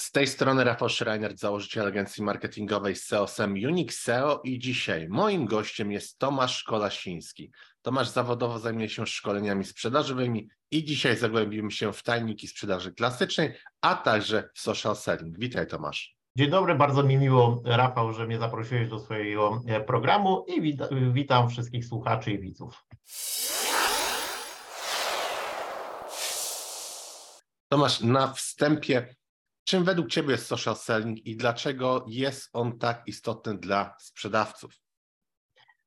Z tej strony Rafał Schreiner, założyciel agencji marketingowej SEO-SEM Unix SEO i dzisiaj moim gościem jest Tomasz Kolasiński. Tomasz zawodowo zajmuje się szkoleniami sprzedażowymi i dzisiaj zagłębimy się w tajniki sprzedaży klasycznej, a także w social selling. Witaj Tomasz. Dzień dobry, bardzo mi miło Rafał, że mnie zaprosiłeś do swojego e, programu i witam wszystkich słuchaczy i widzów. Tomasz, na wstępie Czym według Ciebie jest social selling i dlaczego jest on tak istotny dla sprzedawców?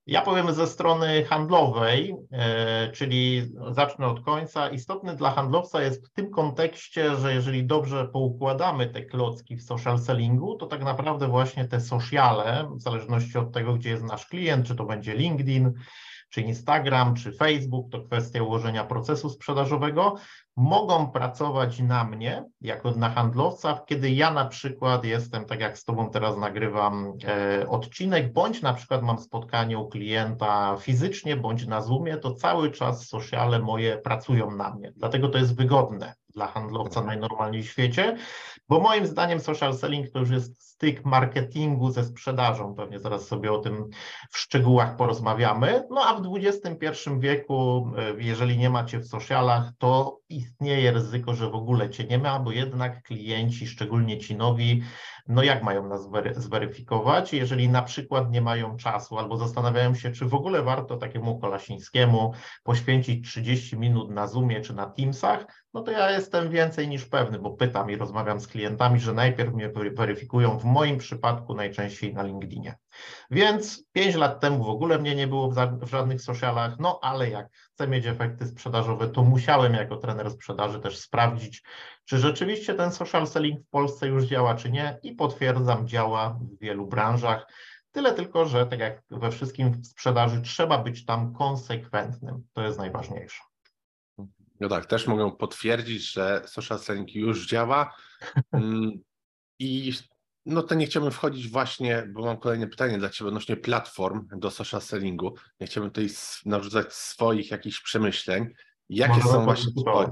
Ja powiem ze strony handlowej, e, czyli zacznę od końca. Istotny dla handlowca jest w tym kontekście, że jeżeli dobrze poukładamy te klocki w social sellingu, to tak naprawdę właśnie te sociale, w zależności od tego, gdzie jest nasz klient, czy to będzie LinkedIn, czy Instagram, czy Facebook, to kwestia ułożenia procesu sprzedażowego, mogą pracować na mnie, jako na handlowca, kiedy ja na przykład jestem, tak jak z Tobą teraz nagrywam e, odcinek, bądź na przykład mam spotkanie u klienta fizycznie, bądź na Zoomie, to cały czas sociale moje pracują na mnie. Dlatego to jest wygodne dla handlowca najnormalniej w świecie, bo moim zdaniem social selling to już jest styk marketingu ze sprzedażą. Pewnie zaraz sobie o tym w szczegółach porozmawiamy. No a w XXI wieku, e, jeżeli nie macie w socialach, to istnieje ryzyko, że w ogóle cię nie ma, bo jednak klienci, szczególnie ci nowi, no jak mają nas zweryfikować, jeżeli na przykład nie mają czasu albo zastanawiają się, czy w ogóle warto takiemu Kolasińskiemu poświęcić 30 minut na Zoomie czy na Teamsach, no to ja jestem więcej niż pewny, bo pytam i rozmawiam z klientami, że najpierw mnie weryfikują w moim przypadku najczęściej na LinkedInie. Więc 5 lat temu w ogóle mnie nie było w żadnych socialach, no ale jak chcę mieć efekty sprzedażowe, to musiałem jako trener sprzedaży też sprawdzić, czy rzeczywiście ten social selling w Polsce już działa, czy nie i potwierdzam, działa w wielu branżach. Tyle tylko, że tak jak we wszystkim w sprzedaży, trzeba być tam konsekwentnym. To jest najważniejsze. No tak, też mogę potwierdzić, że social selling już działa. Mm, I no to nie chciałbym wchodzić właśnie, bo mam kolejne pytanie dla Ciebie odnośnie platform do social sellingu. Nie chciałbym tutaj narzucać swoich jakichś przemyśleń. Jakie Może są właśnie twoje,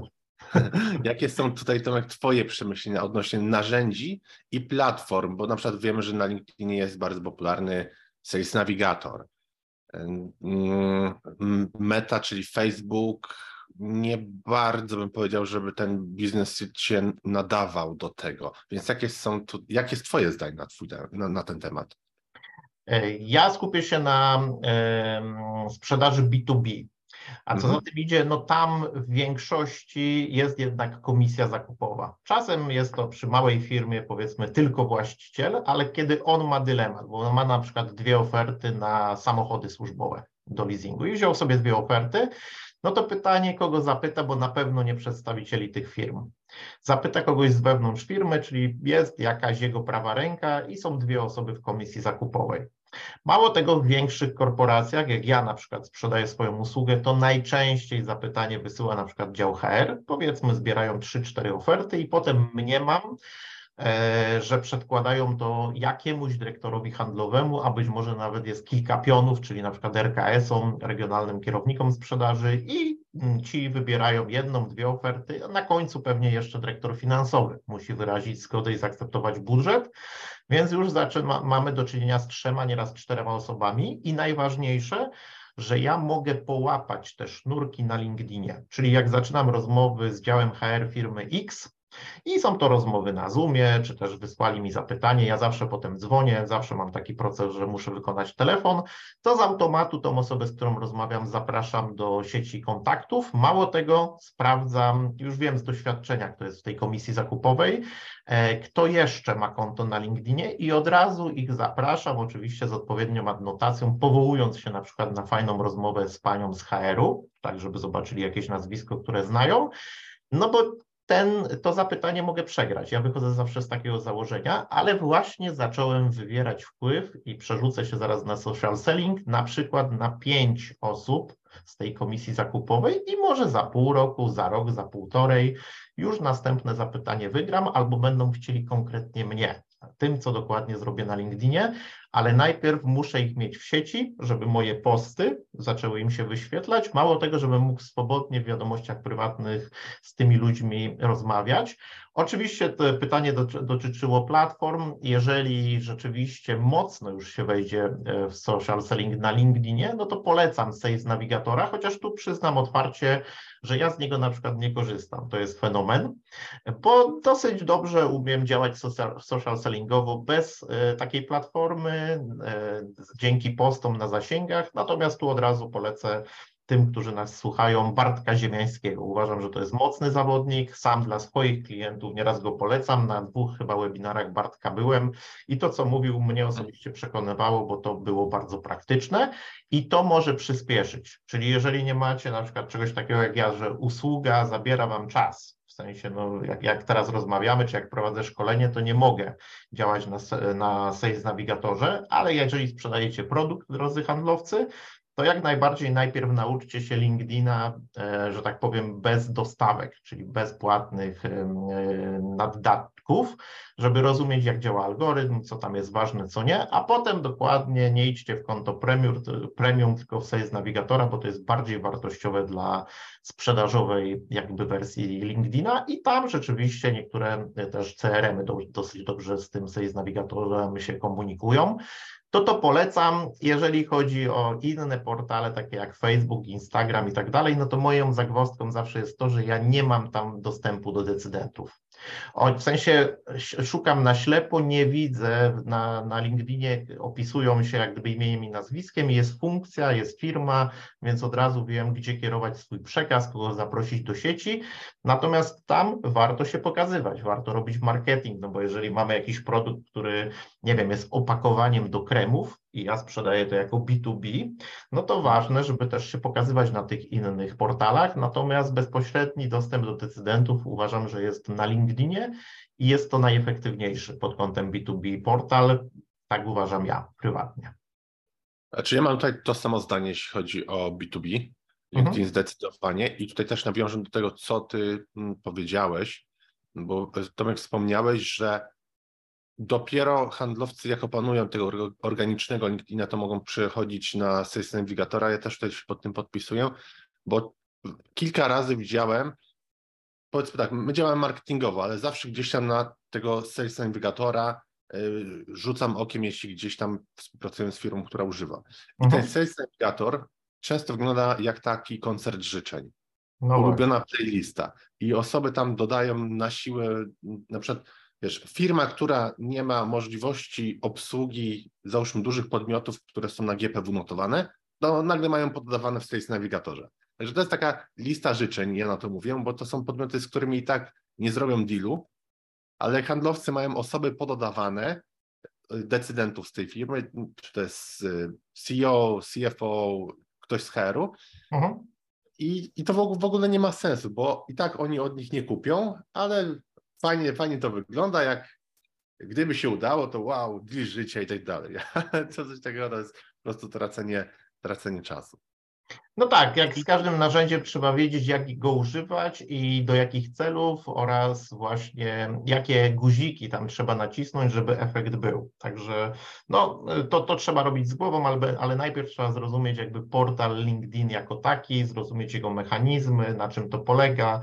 jakie są tutaj Tomek Twoje przemyślenia odnośnie narzędzi i platform? Bo na przykład wiemy, że na LinkedInie jest bardzo popularny Sales Navigator. Meta, czyli Facebook, nie bardzo bym powiedział, żeby ten biznes się nadawał do tego. Więc jakie są tu, jakie jest Twoje zdanie na, twój, na, na ten temat? E, ja skupię się na y, sprzedaży B2B. A co mhm. za tym idzie, no tam w większości jest jednak komisja zakupowa. Czasem jest to przy małej firmie, powiedzmy, tylko właściciel, ale kiedy on ma dylemat, bo on ma na przykład dwie oferty na samochody służbowe do leasingu i wziął sobie dwie oferty, no to pytanie, kogo zapyta, bo na pewno nie przedstawicieli tych firm. Zapyta kogoś z wewnątrz firmy, czyli jest jakaś jego prawa ręka i są dwie osoby w komisji zakupowej. Mało tego, w większych korporacjach, jak ja na przykład sprzedaję swoją usługę, to najczęściej zapytanie wysyła na przykład dział HR, powiedzmy zbierają 3-4 oferty i potem mnie mam, że przedkładają to jakiemuś dyrektorowi handlowemu, a być może nawet jest kilka pionów, czyli na przykład RKS-om, regionalnym kierownikom sprzedaży i ci wybierają jedną, dwie oferty, a na końcu pewnie jeszcze dyrektor finansowy musi wyrazić zgodę i zaakceptować budżet, więc już zaczyna, mamy do czynienia z trzema, nieraz czterema osobami i najważniejsze, że ja mogę połapać te sznurki na LinkedInie, czyli jak zaczynam rozmowy z działem HR firmy X, i są to rozmowy na Zoomie, czy też wysłali mi zapytanie. Ja zawsze potem dzwonię, zawsze mam taki proces, że muszę wykonać telefon. To z automatu tą osobę, z którą rozmawiam, zapraszam do sieci kontaktów. Mało tego, sprawdzam, już wiem z doświadczenia, kto jest w tej komisji zakupowej, e, kto jeszcze ma konto na LinkedInie i od razu ich zapraszam, oczywiście z odpowiednią adnotacją, powołując się na przykład na fajną rozmowę z panią z HR-u, tak żeby zobaczyli jakieś nazwisko, które znają. No bo ten, to zapytanie mogę przegrać. Ja wychodzę zawsze z takiego założenia, ale właśnie zacząłem wywierać wpływ i przerzucę się zaraz na social selling, na przykład na pięć osób z tej komisji zakupowej i może za pół roku, za rok, za półtorej już następne zapytanie wygram albo będą chcieli konkretnie mnie tym, co dokładnie zrobię na LinkedInie, ale najpierw muszę ich mieć w sieci, żeby moje posty zaczęły im się wyświetlać. Mało tego, żebym mógł swobodnie w wiadomościach prywatnych z tymi ludźmi rozmawiać. Oczywiście to pytanie dotyczyło platform. Jeżeli rzeczywiście mocno już się wejdzie e, w social selling na LinkedInie, no to polecam Sales Navigatora, chociaż tu przyznam otwarcie, że ja z niego na przykład nie korzystam. To jest fenomen, bo dosyć dobrze umiem działać social sellingowo bez e, takiej platformy, dzięki postom na zasięgach, natomiast tu od razu polecę tym, którzy nas słuchają, Bartka Ziemiańskiego. Uważam, że to jest mocny zawodnik. Sam dla swoich klientów nieraz go polecam. Na dwóch chyba webinarach Bartka byłem i to, co mówił, mnie osobiście przekonywało, bo to było bardzo praktyczne i to może przyspieszyć. Czyli jeżeli nie macie na przykład czegoś takiego jak ja, że usługa zabiera Wam czas, sensie, no, jak, jak teraz rozmawiamy, czy jak prowadzę szkolenie, to nie mogę działać na, na Sales Navigatorze, ale jeżeli sprzedajecie produkt, drodzy handlowcy, to jak najbardziej najpierw nauczcie się LinkedIna, e, że tak powiem, bez dostawek, czyli bezpłatnych e, naddatków, żeby rozumieć, jak działa algorytm, co tam jest ważne, co nie, a potem dokładnie nie idźcie w konto premium, premium tylko w Sales Navigatora, bo to jest bardziej wartościowe dla sprzedażowej jakby wersji LinkedIna i tam rzeczywiście niektóre też CRM-y dosyć dobrze z tym Sales Navigatorem się komunikują to to polecam. Jeżeli chodzi o inne portale, takie jak Facebook, Instagram i tak dalej, no to moją zagwozdką zawsze jest to, że ja nie mam tam dostępu do decydentów. O, w sensie szukam na ślepo, nie widzę, na, na LinkedInie opisują się jak gdyby imieniem i nazwiskiem, jest funkcja, jest firma, więc od razu wiem, gdzie kierować swój przekaz, kogo zaprosić do sieci. Natomiast tam warto się pokazywać, warto robić marketing, no bo jeżeli mamy jakiś produkt, który, nie wiem, jest opakowaniem do kremów, i ja sprzedaję to jako B2B, no to ważne, żeby też się pokazywać na tych innych portalach. Natomiast bezpośredni dostęp do decydentów uważam, że jest na LinkedInie i jest to najefektywniejszy pod kątem B2B portal. Tak uważam ja prywatnie. Znaczy ja mam tutaj to samo zdanie, jeśli chodzi o B2B. LinkedIn mhm. zdecydowanie i tutaj też nawiążę do tego, co ty mm, powiedziałeś, bo Tomek wspomniałeś, że dopiero handlowcy, jak opanują tego organicznego LinkedIna, to mogą przechodzić na Sales Navigatora. Ja też tutaj się pod tym podpisuję, bo kilka razy widziałem, powiedzmy tak, my działamy marketingowo, ale zawsze gdzieś tam na tego Sales Navigatora y, rzucam okiem, jeśli gdzieś tam współpracuję z firmą, która używa. I mhm. ten Sales Navigator często wygląda jak taki koncert życzeń. No ulubiona playlista. I osoby tam dodają na siłę, na przykład wiesz, firma, która nie ma możliwości obsługi, załóżmy, dużych podmiotów, które są na GPW notowane, to nagle mają poddawane w Sales Navigatorze. Także to jest taka lista życzeń, ja na to mówię, bo to są podmioty, z którymi i tak nie zrobią dealu, ale handlowcy mają osoby pododawane, y, decydentów z tej firmy, czy to jest y, CEO, CFO, ktoś z HR-u. Mhm. I, I to w ogóle nie ma sensu, bo i tak oni od nich nie kupią, ale fajnie, fajnie to wygląda, jak gdyby się udało, to wow, deal życia i tak dalej. Co coś takiego to jest po prostu tracenie, tracenie czasu. No tak, jak z każdym narzędziem trzeba wiedzieć, jak go używać i do jakich celów oraz właśnie jakie guziki tam trzeba nacisnąć, żeby efekt był. Także no, to, to trzeba robić z głową, ale, ale najpierw trzeba zrozumieć jakby portal LinkedIn jako taki, zrozumieć jego mechanizmy, na czym to polega,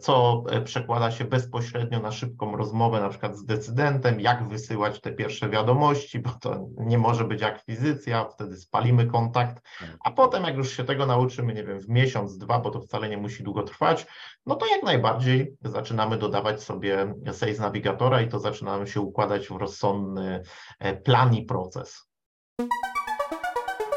co e, przekłada się bezpośrednio na szybką rozmowę, na przykład z decydentem, jak wysyłać te pierwsze wiadomości, bo to nie może być akwizycja, wtedy spalimy kontakt, a potem jak już się tego nauczymy, nie wiem, w miesiąc, dwa, bo to wcale nie musi długo trwać, no to jak najbardziej zaczynamy dodawać sobie Sales Navigatora i to zaczynamy się układać w rozsądny e, plan i proces.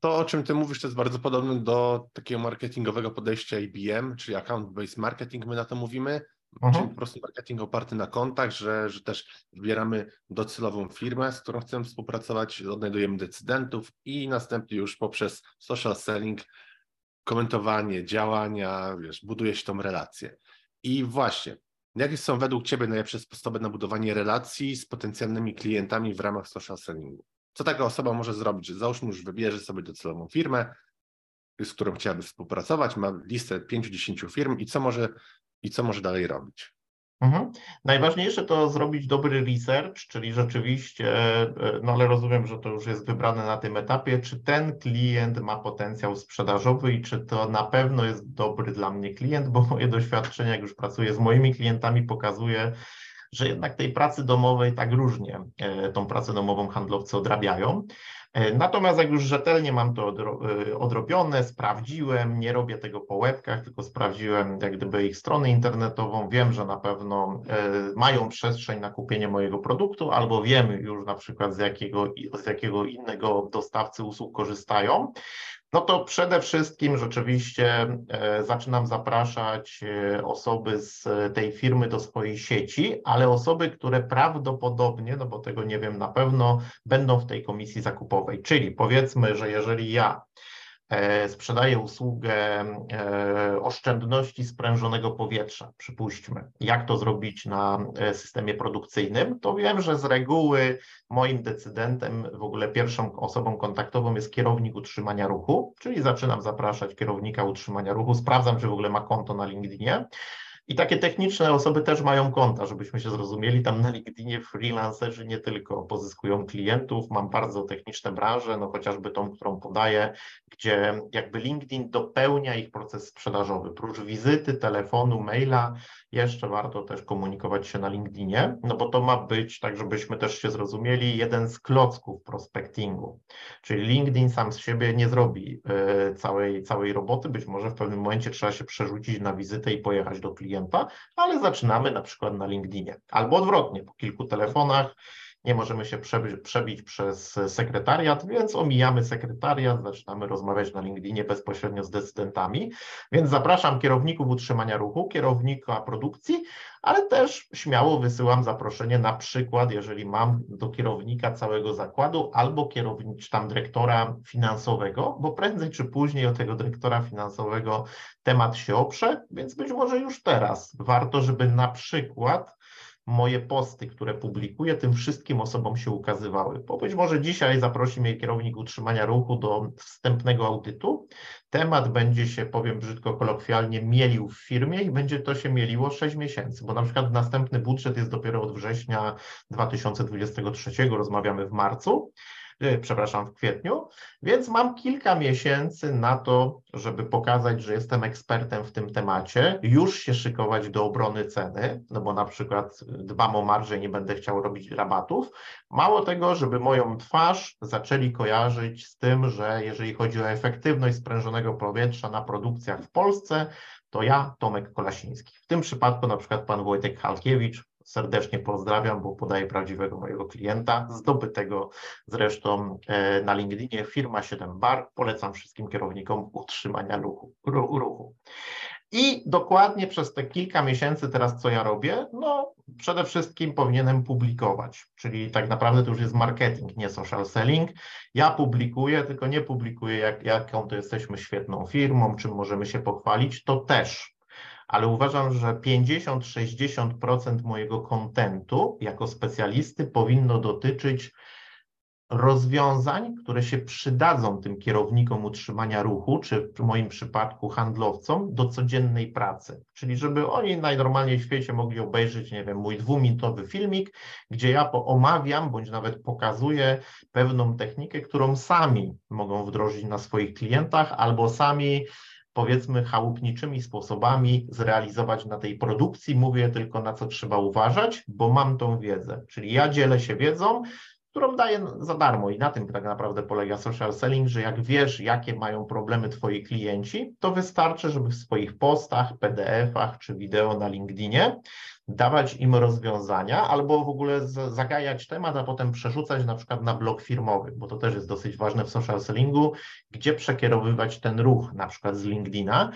to, o czym ty mówisz, to jest bardzo podobne do takiego marketingowego podejścia IBM, czyli account-based marketing, my na to mówimy. Mhm. Czyli po prostu marketing oparty na kontakt, że, że też wybieramy docelową firmę, z którą chcemy współpracować, odnajdujemy decydentów i następnie już poprzez social selling, komentowanie, działania, wiesz, buduje się tą relację. I właśnie, jakie są według Ciebie najlepsze sposoby na budowanie relacji z potencjalnymi klientami w ramach social sellingu? Co taka osoba może zrobić? Załóżmy, już wybierze sobie docelową firmę, z którą chciałaby współpracować, ma listę 5-10 firm i co może i co może dalej robić? Mhm. Najważniejsze to zrobić dobry research, czyli rzeczywiście, e, no ale rozumiem, że to już jest wybrane na tym etapie, czy ten klient ma potencjał sprzedażowy i czy to na pewno jest dobry dla mnie klient, bo moje doświadczenie, jak już pracuję z moimi klientami, pokazuje, że jednak tej pracy domowej tak różnie e, tą pracę domową handlowcy odrabiają. E, natomiast jak już rzetelnie mam to e, odrobione, sprawdziłem, nie robię tego po łebkach, tylko sprawdziłem jak gdyby ich stronę internetową, wiem, że na pewno mają przestrzeń na kupienie mojego produktu, albo wiem już na przykład z jakiego, z jakiego innego dostawcy usług korzystają, no to przede wszystkim rzeczywiście e, zaczynam zapraszać e, osoby z tej firmy do swojej sieci, ale osoby, które prawdopodobnie, no bo tego nie wiem na pewno, będą w tej komisji zakupowej. Czyli powiedzmy, że jeżeli ja E, sprzedaje usługę e, oszczędności sprężonego powietrza, przypuśćmy, jak to zrobić na e, systemie produkcyjnym, to wiem, że z reguły moim decydentem, w ogóle pierwszą osobą kontaktową jest kierownik utrzymania ruchu, czyli zaczynam zapraszać kierownika utrzymania ruchu, sprawdzam, czy w ogóle ma konto na LinkedInie, i takie techniczne osoby też mają konta, żebyśmy się zrozumieli. Tam na LinkedInie freelancerzy nie tylko pozyskują klientów, mam bardzo techniczne branże, no chociażby tą, którą podaję, gdzie jakby LinkedIn dopełnia ich proces sprzedażowy. Prócz wizyty, telefonu, maila, jeszcze warto też komunikować się na LinkedInie, no bo to ma być, tak żebyśmy też się zrozumieli, jeden z klocków prospectingu. Czyli LinkedIn sam z siebie nie zrobi y, całej, całej roboty, być może w pewnym momencie trzeba się przerzucić na wizytę i pojechać do klienta ale zaczynamy na przykład na LinkedInie. Albo odwrotnie, po kilku telefonach nie możemy się przebić przez sekretariat, więc omijamy sekretariat, zaczynamy rozmawiać na LinkedInie bezpośrednio z decydentami. Więc zapraszam kierowników utrzymania ruchu, kierownika produkcji, ale też śmiało wysyłam zaproszenie na przykład, jeżeli mam do kierownika całego zakładu albo kierownicz tam dyrektora finansowego, bo prędzej czy później o tego dyrektora finansowego temat się oprze, więc być może już teraz warto, żeby na przykład moje posty, które publikuję, tym wszystkim osobom się ukazywały. Bo być może dzisiaj zaprosi mnie kierownik utrzymania ruchu do wstępnego audytu. Temat będzie się, powiem brzydko kolokwialnie, mielił w firmie i będzie to się mieliło 6 miesięcy, bo na przykład następny budżet jest dopiero od września 2023, rozmawiamy w marcu. Y, przepraszam, w kwietniu, więc mam kilka miesięcy na to, żeby pokazać, że jestem ekspertem w tym temacie, już się szykować do obrony ceny, no bo na przykład dbam o marżę, nie będę chciał robić rabatów. Mało tego, żeby moją twarz zaczęli kojarzyć z tym, że jeżeli chodzi o efektywność sprężonego powietrza na produkcjach w Polsce, to ja, Tomek Kolasiński. W tym przypadku na przykład pan Wojtek Halkiewicz, serdecznie pozdrawiam, bo podaję prawdziwego mojego klienta, zdobytego zresztą e, na LinkedInie, firma 7 Bar. Polecam wszystkim kierownikom utrzymania ruchu. ruchu. I dokładnie przez te kilka miesięcy teraz co ja robię? No przede wszystkim powinienem publikować, czyli tak naprawdę to już jest marketing, nie social selling. Ja publikuję, tylko nie publikuję jak, jaką to jesteśmy świetną firmą, czym możemy się pochwalić, to też ale uważam, że 50-60% mojego kontentu jako specjalisty powinno dotyczyć rozwiązań, które się przydadzą tym kierownikom utrzymania ruchu, czy w moim przypadku handlowcom, do codziennej pracy. Czyli żeby oni najnormalniej w świecie mogli obejrzeć, nie wiem, mój dwuminutowy filmik, gdzie ja omawiam, bądź nawet pokazuję pewną technikę, którą sami mogą wdrożyć na swoich klientach, albo sami powiedzmy chałupniczymi sposobami zrealizować na tej produkcji. Mówię tylko na co trzeba uważać, bo mam tą wiedzę. Czyli ja dzielę się wiedzą, którą daję za darmo i na tym tak naprawdę polega social selling, że jak wiesz, jakie mają problemy Twoi klienci, to wystarczy, żeby w swoich postach, PDF-ach czy wideo na LinkedInie dawać im rozwiązania albo w ogóle zagajać temat, a potem przerzucać na przykład na blog firmowy, bo to też jest dosyć ważne w social sellingu, gdzie przekierowywać ten ruch na przykład z LinkedIna,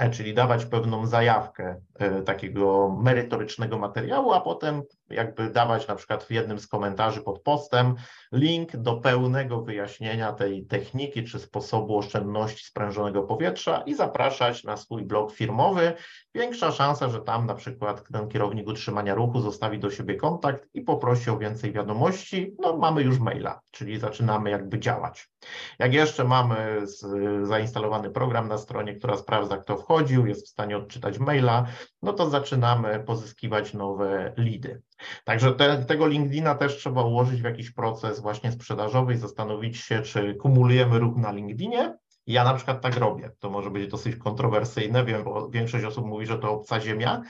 E, czyli dawać pewną zajawkę e, takiego merytorycznego materiału, a potem jakby dawać na przykład w jednym z komentarzy pod postem link do pełnego wyjaśnienia tej techniki czy sposobu oszczędności sprężonego powietrza i zapraszać na swój blog firmowy. Większa szansa, że tam na przykład ten kierownik utrzymania ruchu zostawi do siebie kontakt i poprosi o więcej wiadomości. No mamy już maila, czyli zaczynamy jakby działać. Jak jeszcze mamy zainstalowany program na stronie, która sprawdza kto wchodził, jest w stanie odczytać maila, no to zaczynamy pozyskiwać nowe lidy. Także te, tego LinkedIna też trzeba ułożyć w jakiś proces właśnie sprzedażowy i zastanowić się, czy kumulujemy ruch na LinkedInie. Ja na przykład tak robię. To może być dosyć kontrowersyjne, wiem, bo większość osób mówi, że to obca ziemia,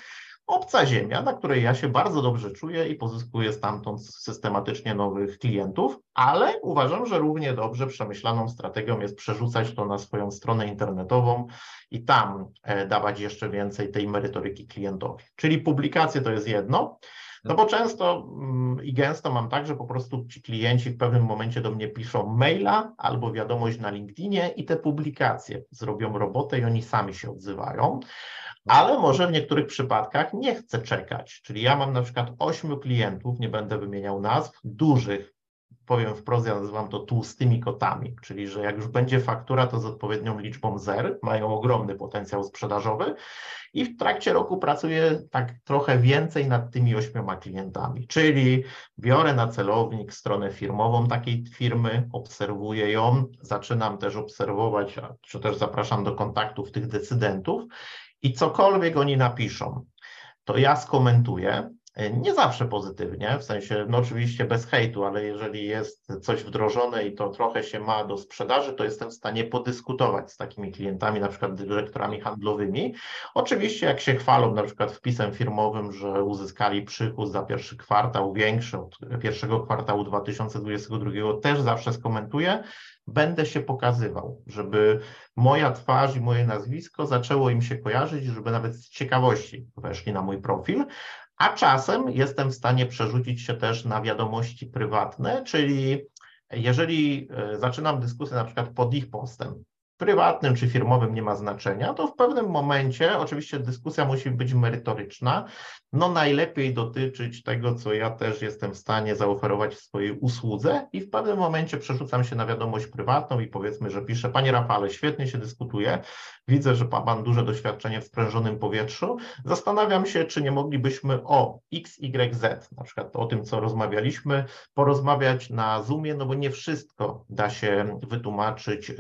obca ziemia, na której ja się bardzo dobrze czuję i pozyskuję stamtąd systematycznie nowych klientów, ale uważam, że równie dobrze przemyślaną strategią jest przerzucać to na swoją stronę internetową i tam e, dawać jeszcze więcej tej merytoryki klientowi. Czyli publikacje to jest jedno, no bo często mm, i gęsto mam tak, że po prostu ci klienci w pewnym momencie do mnie piszą maila albo wiadomość na LinkedInie i te publikacje zrobią robotę i oni sami się odzywają ale może w niektórych przypadkach nie chcę czekać. Czyli ja mam na przykład ośmiu klientów, nie będę wymieniał nazw, dużych, powiem wprost, ja nazywam to tłustymi kotami, czyli że jak już będzie faktura, to z odpowiednią liczbą zer, mają ogromny potencjał sprzedażowy i w trakcie roku pracuję tak trochę więcej nad tymi ośmioma klientami, czyli biorę na celownik stronę firmową takiej firmy, obserwuję ją, zaczynam też obserwować, czy też zapraszam do kontaktów tych decydentów i cokolwiek oni napiszą, to ja skomentuję. Nie zawsze pozytywnie, w sensie, no oczywiście bez hejtu, ale jeżeli jest coś wdrożone i to trochę się ma do sprzedaży, to jestem w stanie podyskutować z takimi klientami, na przykład dyrektorami handlowymi. Oczywiście, jak się chwalą na przykład wpisem firmowym, że uzyskali przychód za pierwszy kwartał większy od pierwszego kwartału 2022, też zawsze skomentuję będę się pokazywał, żeby moja twarz i moje nazwisko zaczęło im się kojarzyć, żeby nawet z ciekawości weszli na mój profil, a czasem jestem w stanie przerzucić się też na wiadomości prywatne, czyli jeżeli e, zaczynam dyskusję na przykład pod ich postem, prywatnym czy firmowym nie ma znaczenia, to w pewnym momencie, oczywiście dyskusja musi być merytoryczna, no najlepiej dotyczyć tego, co ja też jestem w stanie zaoferować w swojej usłudze i w pewnym momencie przerzucam się na wiadomość prywatną i powiedzmy, że piszę, panie Rafale, świetnie się dyskutuje, widzę, że ma pan duże doświadczenie w sprężonym powietrzu, zastanawiam się, czy nie moglibyśmy o X, Y, Z, na przykład o tym, co rozmawialiśmy, porozmawiać na Zoomie, no bo nie wszystko da się wytłumaczyć y,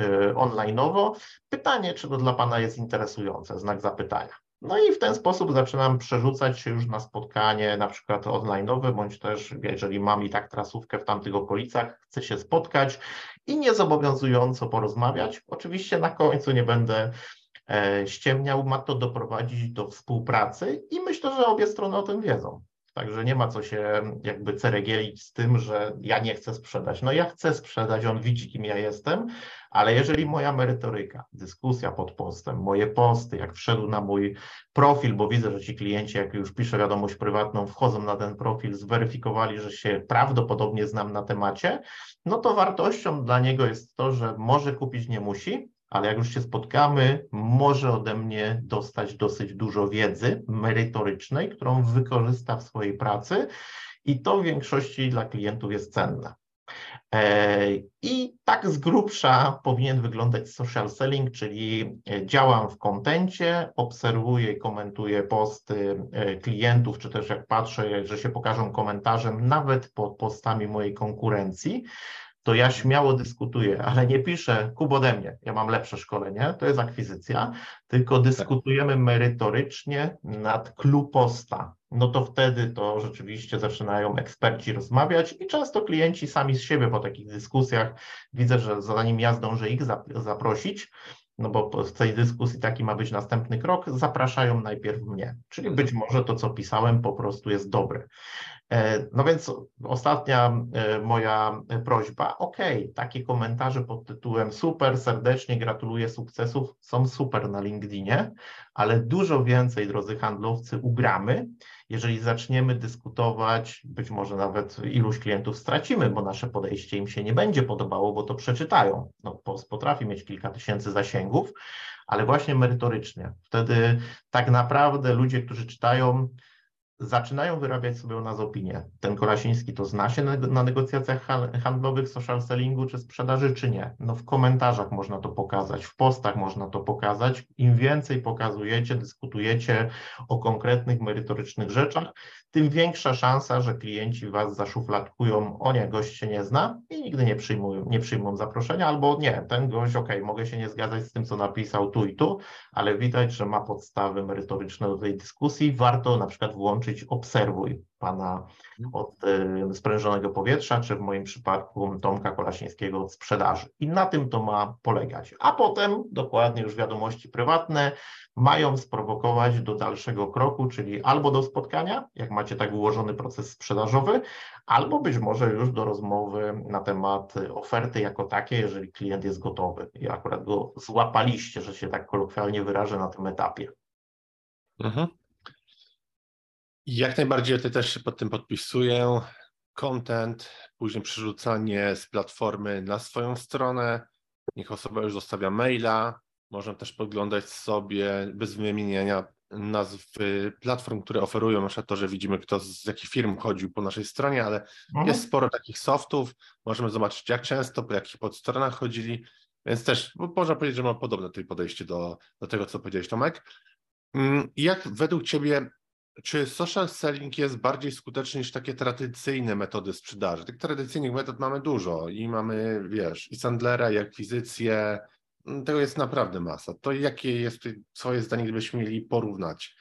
online Pytanie, czy to dla Pana jest interesujące, znak zapytania. No i w ten sposób zaczynam przerzucać się już na spotkanie na przykład online'owe, bądź też jeżeli mam i tak trasówkę w tamtych okolicach, chcę się spotkać i niezobowiązująco porozmawiać. Oczywiście na końcu nie będę e, ściemniał, ma to doprowadzić do współpracy i myślę, że obie strony o tym wiedzą. Także nie ma co się jakby ceregielić z tym, że ja nie chcę sprzedać. No ja chcę sprzedać, on widzi, kim ja jestem, ale jeżeli moja merytoryka, dyskusja pod postem, moje posty, jak wszedł na mój profil, bo widzę, że ci klienci, jak już piszę wiadomość prywatną, wchodzą na ten profil, zweryfikowali, że się prawdopodobnie znam na temacie, no to wartością dla niego jest to, że może kupić, nie musi, ale jak już się spotkamy, może ode mnie dostać dosyć dużo wiedzy merytorycznej, którą wykorzysta w swojej pracy i to w większości dla klientów jest cenne. E, I tak z grubsza powinien wyglądać social selling, czyli działam w kontencie, obserwuję i komentuję posty e, klientów, czy też jak patrzę, że się pokażą komentarzem nawet pod postami mojej konkurencji, to ja śmiało dyskutuję, ale nie piszę kub ode mnie, ja mam lepsze szkolenie, to jest akwizycja, tylko dyskutujemy merytorycznie nad kluposta. No to wtedy to rzeczywiście zaczynają eksperci rozmawiać i często klienci sami z siebie po takich dyskusjach widzę, że zanim ja zdążę ich zaprosić, no bo w tej dyskusji taki ma być następny krok, zapraszają najpierw mnie. Czyli być może to, co pisałem, po prostu jest dobre. E, no więc ostatnia e, moja prośba, ok, takie komentarze pod tytułem super, serdecznie gratuluję sukcesów, są super na LinkedInie, ale dużo więcej, drodzy handlowcy, ugramy, jeżeli zaczniemy dyskutować, być może nawet iluś klientów stracimy, bo nasze podejście im się nie będzie podobało, bo to przeczytają. No, potrafi mieć kilka tysięcy zasięgów, ale właśnie merytorycznie. Wtedy tak naprawdę ludzie, którzy czytają, zaczynają wyrabiać sobie o nas opinię. Ten Kolasiński to zna się na, negocjacjach handlowych, social sellingu czy sprzedaży, czy nie? No w komentarzach można to pokazać, w postach można to pokazać. Im więcej pokazujecie, dyskutujecie o konkretnych, merytorycznych rzeczach, tym większa szansa, że klienci was zaszufladkują, o nie, gość się nie zna i nigdy nie przyjmują, nie przyjmą zaproszenia, albo nie, ten gość, ok, mogę się nie zgadzać z tym, co napisał tu i tu, ale widać, że ma podstawy merytoryczne do tej dyskusji, warto na przykład włączyć obserwuj pana od y, sprężonego powietrza, czy w moim przypadku Tomka Kolasińskiego od sprzedaży. I na tym to ma polegać. A potem dokładnie już wiadomości prywatne mają sprowokować do dalszego kroku, czyli albo do spotkania, jak macie tak ułożony proces sprzedażowy, albo być może już do rozmowy na temat oferty jako takiej, jeżeli klient jest gotowy. I akurat go złapaliście, że się tak kolokwialnie wyrażę na tym etapie. Mhm. Jak najbardziej ja też się pod tym podpisuję. Content, później przerzucanie z platformy na swoją stronę. Niech osoba już zostawia maila. Można też podglądać sobie bez wymieniania nazw platform, które oferują, na przykład to, że widzimy, kto z jakich firm chodził po naszej stronie, ale mhm. jest sporo takich softów. Możemy zobaczyć, jak często, po jakich podstronach chodzili. Więc też można powiedzieć, że ma podobne tutaj podejście do, do tego, co powiedziałeś, Tomek. Mm, jak według Ciebie czy social selling jest bardziej skuteczny niż takie tradycyjne metody sprzedaży? Tych tradycyjnych metod mamy dużo i mamy, wiesz, i Sandlera, i akwizycję, mm, tego jest naprawdę masa. To jakie jest swoje zdanie, gdybyśmy mieli porównać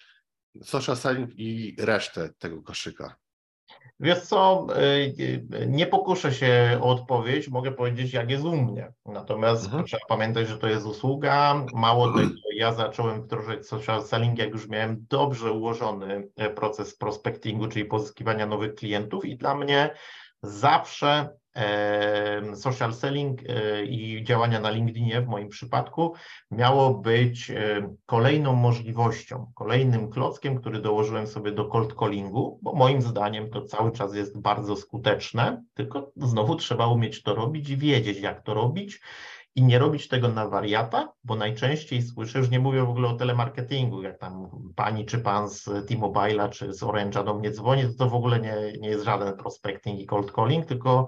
social selling i resztę tego koszyka? Wiesz co, y, y, nie pokuszę się o odpowiedź, mogę powiedzieć jak jest u mnie. Natomiast mhm. trzeba pamiętać, że to jest usługa. Mało tego, ja zacząłem wdrożyć social selling, jak już miałem dobrze ułożony e, proces prospectingu, czyli pozyskiwania nowych klientów i dla mnie zawsze social selling e, i działania na LinkedInie w moim przypadku miało być e, kolejną możliwością, kolejnym klockiem, który dołożyłem sobie do cold callingu, bo moim zdaniem to cały czas jest bardzo skuteczne, tylko znowu trzeba umieć to robić i wiedzieć, jak to robić i nie robić tego na wariata, bo najczęściej słyszę, już nie mówię w ogóle o telemarketingu, jak tam pani czy pan z T-Mobile'a czy z Orange'a do mnie dzwoni, to to w ogóle nie, nie jest żaden prospecting i cold calling, tylko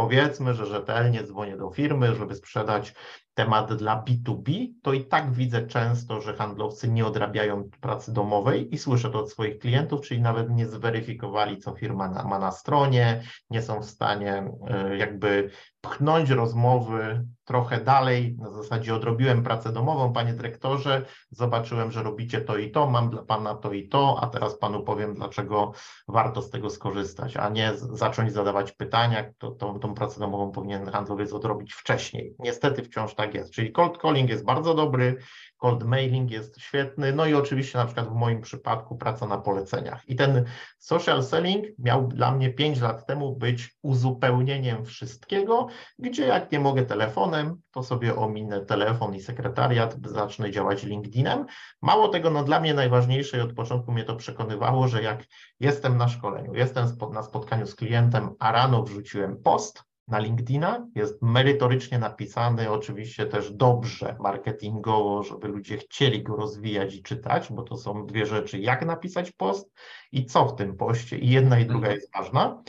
powiedzmy, że rzetelnie dzwonię do firmy, żeby sprzedać temat dla B2B, to i tak widzę często, że handlowcy nie odrabiają pracy domowej i słyszę to od swoich klientów, czyli nawet nie zweryfikowali, co firma ma na stronie, nie są w stanie e, jakby pchnąć rozmowy trochę dalej, na zasadzie odrobiłem pracę domową, panie dyrektorze, zobaczyłem, że robicie to i to, mam dla pana to i to, a teraz panu powiem, dlaczego warto z tego skorzystać, a nie zacząć zadawać pytania, to, tą, tą pracę domową powinien handlowiec odrobić wcześniej. Niestety wciąż tak jest, czyli cold calling jest bardzo dobry, cold mailing jest świetny, no i oczywiście na przykład w moim przypadku praca na poleceniach. I ten social selling miał dla mnie 5 lat temu być uzupełnieniem wszystkiego, gdzie jak nie mogę telefonem, to sobie ominę telefon i sekretariat, zacznę działać LinkedInem. Mało tego, no dla mnie najważniejsze i od początku mnie to przekonywało, że jak jestem na szkoleniu, jestem na spotkaniu z klientem, a rano wrzuciłem post, na LinkedIna, jest merytorycznie napisany, oczywiście też dobrze marketingowo, żeby ludzie chcieli go rozwijać i czytać, bo to są dwie rzeczy, jak napisać post i co w tym poście i jedna i druga mhm. jest ważna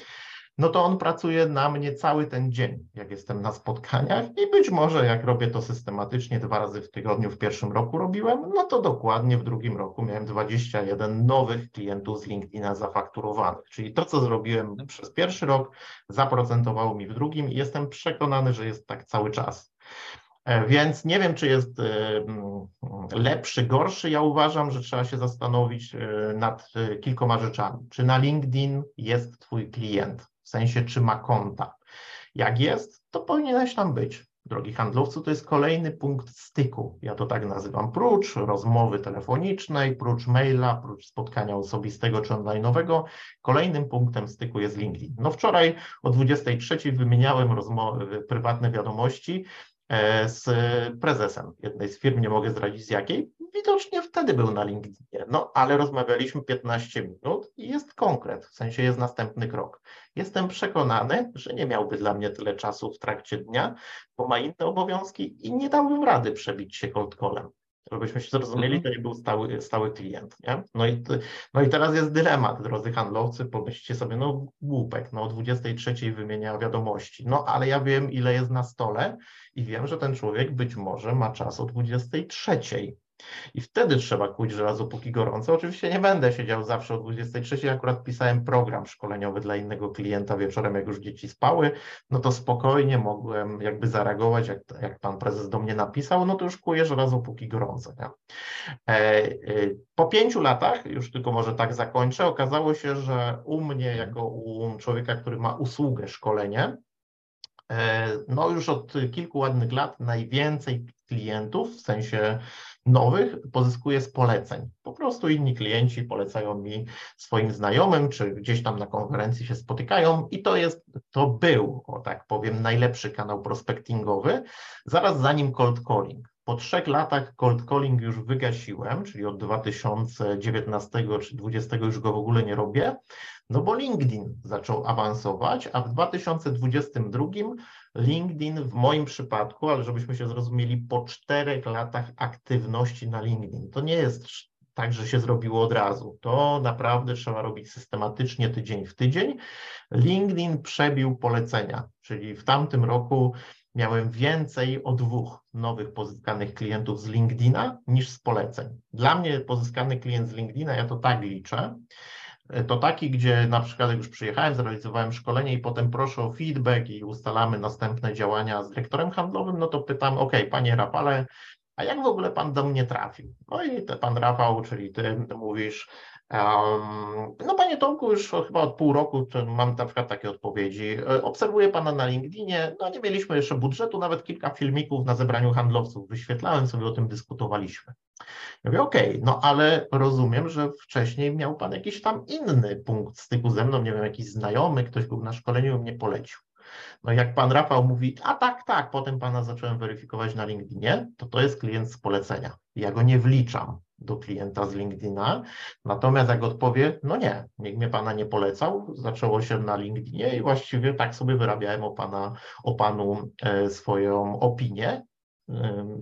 no to on pracuje na mnie cały ten dzień, jak jestem na spotkaniach i być może jak robię to systematycznie dwa razy w tygodniu w pierwszym roku robiłem, no to dokładnie w drugim roku miałem 21 nowych klientów z LinkedIna zafakturowanych, czyli to, co zrobiłem przez pierwszy rok, zaprocentowało mi w drugim i jestem przekonany, że jest tak cały czas. E, więc nie wiem, czy jest e, mm, lepszy, gorszy. Ja uważam, że trzeba się zastanowić e, nad kilkoma rzeczami. Czy na LinkedIn jest Twój klient? Sensie czy ma konta. Jak jest, to powinieneś tam być. Drogi handlowcu, to jest kolejny punkt styku. Ja to tak nazywam. Prócz rozmowy telefonicznej, prócz maila, prócz spotkania osobistego czy online'owego, kolejnym punktem styku jest LinkedIn. No wczoraj o 23 wymieniałem prywatne wiadomości z prezesem jednej z firm, nie mogę zdradzić z jakiej. Widocznie wtedy był na LinkedInie, no ale rozmawialiśmy 15 minut i jest konkret, w sensie jest następny krok. Jestem przekonany, że nie miałby dla mnie tyle czasu w trakcie dnia, bo ma inne obowiązki i nie dałbym rady przebić się cold callem. Żebyśmy się zrozumieli, mhm. to nie był stały, stały klient. Nie? No, i, no i teraz jest dylemat, drodzy handlowcy, pomyślcie sobie, no głupek, no o 23 wymienia wiadomości, no ale ja wiem, ile jest na stole i wiem, że ten człowiek być może ma czas o 23. I wtedy trzeba kuć żelazo póki gorące. Oczywiście nie będę siedział zawsze o 23. Akurat pisałem program szkoleniowy dla innego klienta wieczorem, jak już dzieci spały, no to spokojnie mogłem jakby zareagować, jak, jak pan prezes do mnie napisał, no to już kuję żelazo póki gorące. Nie? E, e, po pięciu latach, już tylko może tak zakończę, okazało się, że u mnie, jako u człowieka, który ma usługę szkolenie, e, no już od kilku ładnych lat najwięcej klientów, w sensie nowych pozyskuję z poleceń. Po prostu inni klienci polecają mi swoim znajomym, czy gdzieś tam na konferencji się spotykają i to jest, to był, o tak powiem, najlepszy kanał prospectingowy, zaraz zanim cold calling. Po trzech latach cold calling już wygasiłem, czyli od 2019 czy 2020 już go w ogóle nie robię, no bo LinkedIn zaczął awansować, a w 2022 LinkedIn w moim przypadku, ale żebyśmy się zrozumieli, po czterech latach aktywności na LinkedIn, to nie jest tak, że się zrobiło od razu. To naprawdę trzeba robić systematycznie, tydzień w tydzień. LinkedIn przebił polecenia, czyli w tamtym roku miałem więcej o dwóch nowych pozyskanych klientów z LinkedIna niż z poleceń. Dla mnie pozyskany klient z LinkedIna, ja to tak liczę, to taki, gdzie na przykład jak już przyjechałem, zrealizowałem szkolenie i potem proszę o feedback i ustalamy następne działania z dyrektorem handlowym, no to pytam, ok, panie Rafale, a jak w ogóle pan do mnie trafił? No i te pan Rafał, czyli ty mówisz, no panie Tomku, już chyba od pół roku mam na przykład takie odpowiedzi. E, obserwuję pana na LinkedInie, no nie mieliśmy jeszcze budżetu, nawet kilka filmików na zebraniu handlowców wyświetlałem sobie, o tym dyskutowaliśmy. Ja mówię, okej, okay, no ale rozumiem, że wcześniej miał pan jakiś tam inny punkt styku ze mną, nie wiem, jakiś znajomy, ktoś był na szkoleniu i mnie polecił. No jak pan Rafał mówi, a tak, tak, potem pana zacząłem weryfikować na LinkedInie, to to jest klient z polecenia. Ja go nie wliczam do klienta z LinkedIna, natomiast jak odpowie, no nie, nikt mnie pana nie polecał, zaczęło się na LinkedInie i właściwie tak sobie wyrabiałem o, pana, o panu e, swoją opinię,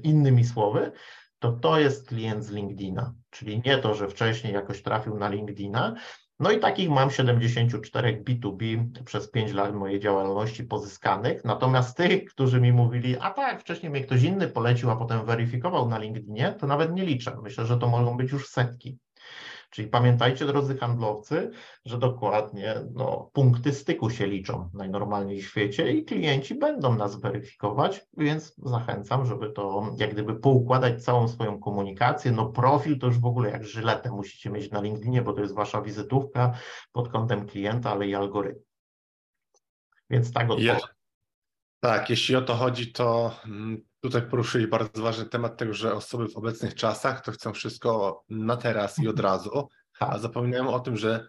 innymi słowy, to to jest klient z LinkedIna, czyli nie to, że wcześniej jakoś trafił na LinkedIna. No i takich mam 74 B2B przez 5 lat mojej działalności pozyskanych. Natomiast tych, którzy mi mówili, a tak, wcześniej mnie ktoś inny polecił, a potem weryfikował na LinkedInie, to nawet nie liczę. Myślę, że to mogą być już setki. Czyli pamiętajcie, drodzy handlowcy, że dokładnie no, punkty styku się liczą najnormalniej w świecie i klienci będą nas weryfikować, więc zachęcam, żeby to jak gdyby poukładać całą swoją komunikację. No profil to już w ogóle jak żyletę musicie mieć na LinkedInie, bo to jest wasza wizytówka pod kątem klienta, ale i algorytm. Więc tak odpowiem. Tak, jeśli o to chodzi, to mm, tutaj poruszyli bardzo ważny temat tego, że osoby w obecnych czasach to chcą wszystko na teraz i od razu, a tak. zapominają o tym, że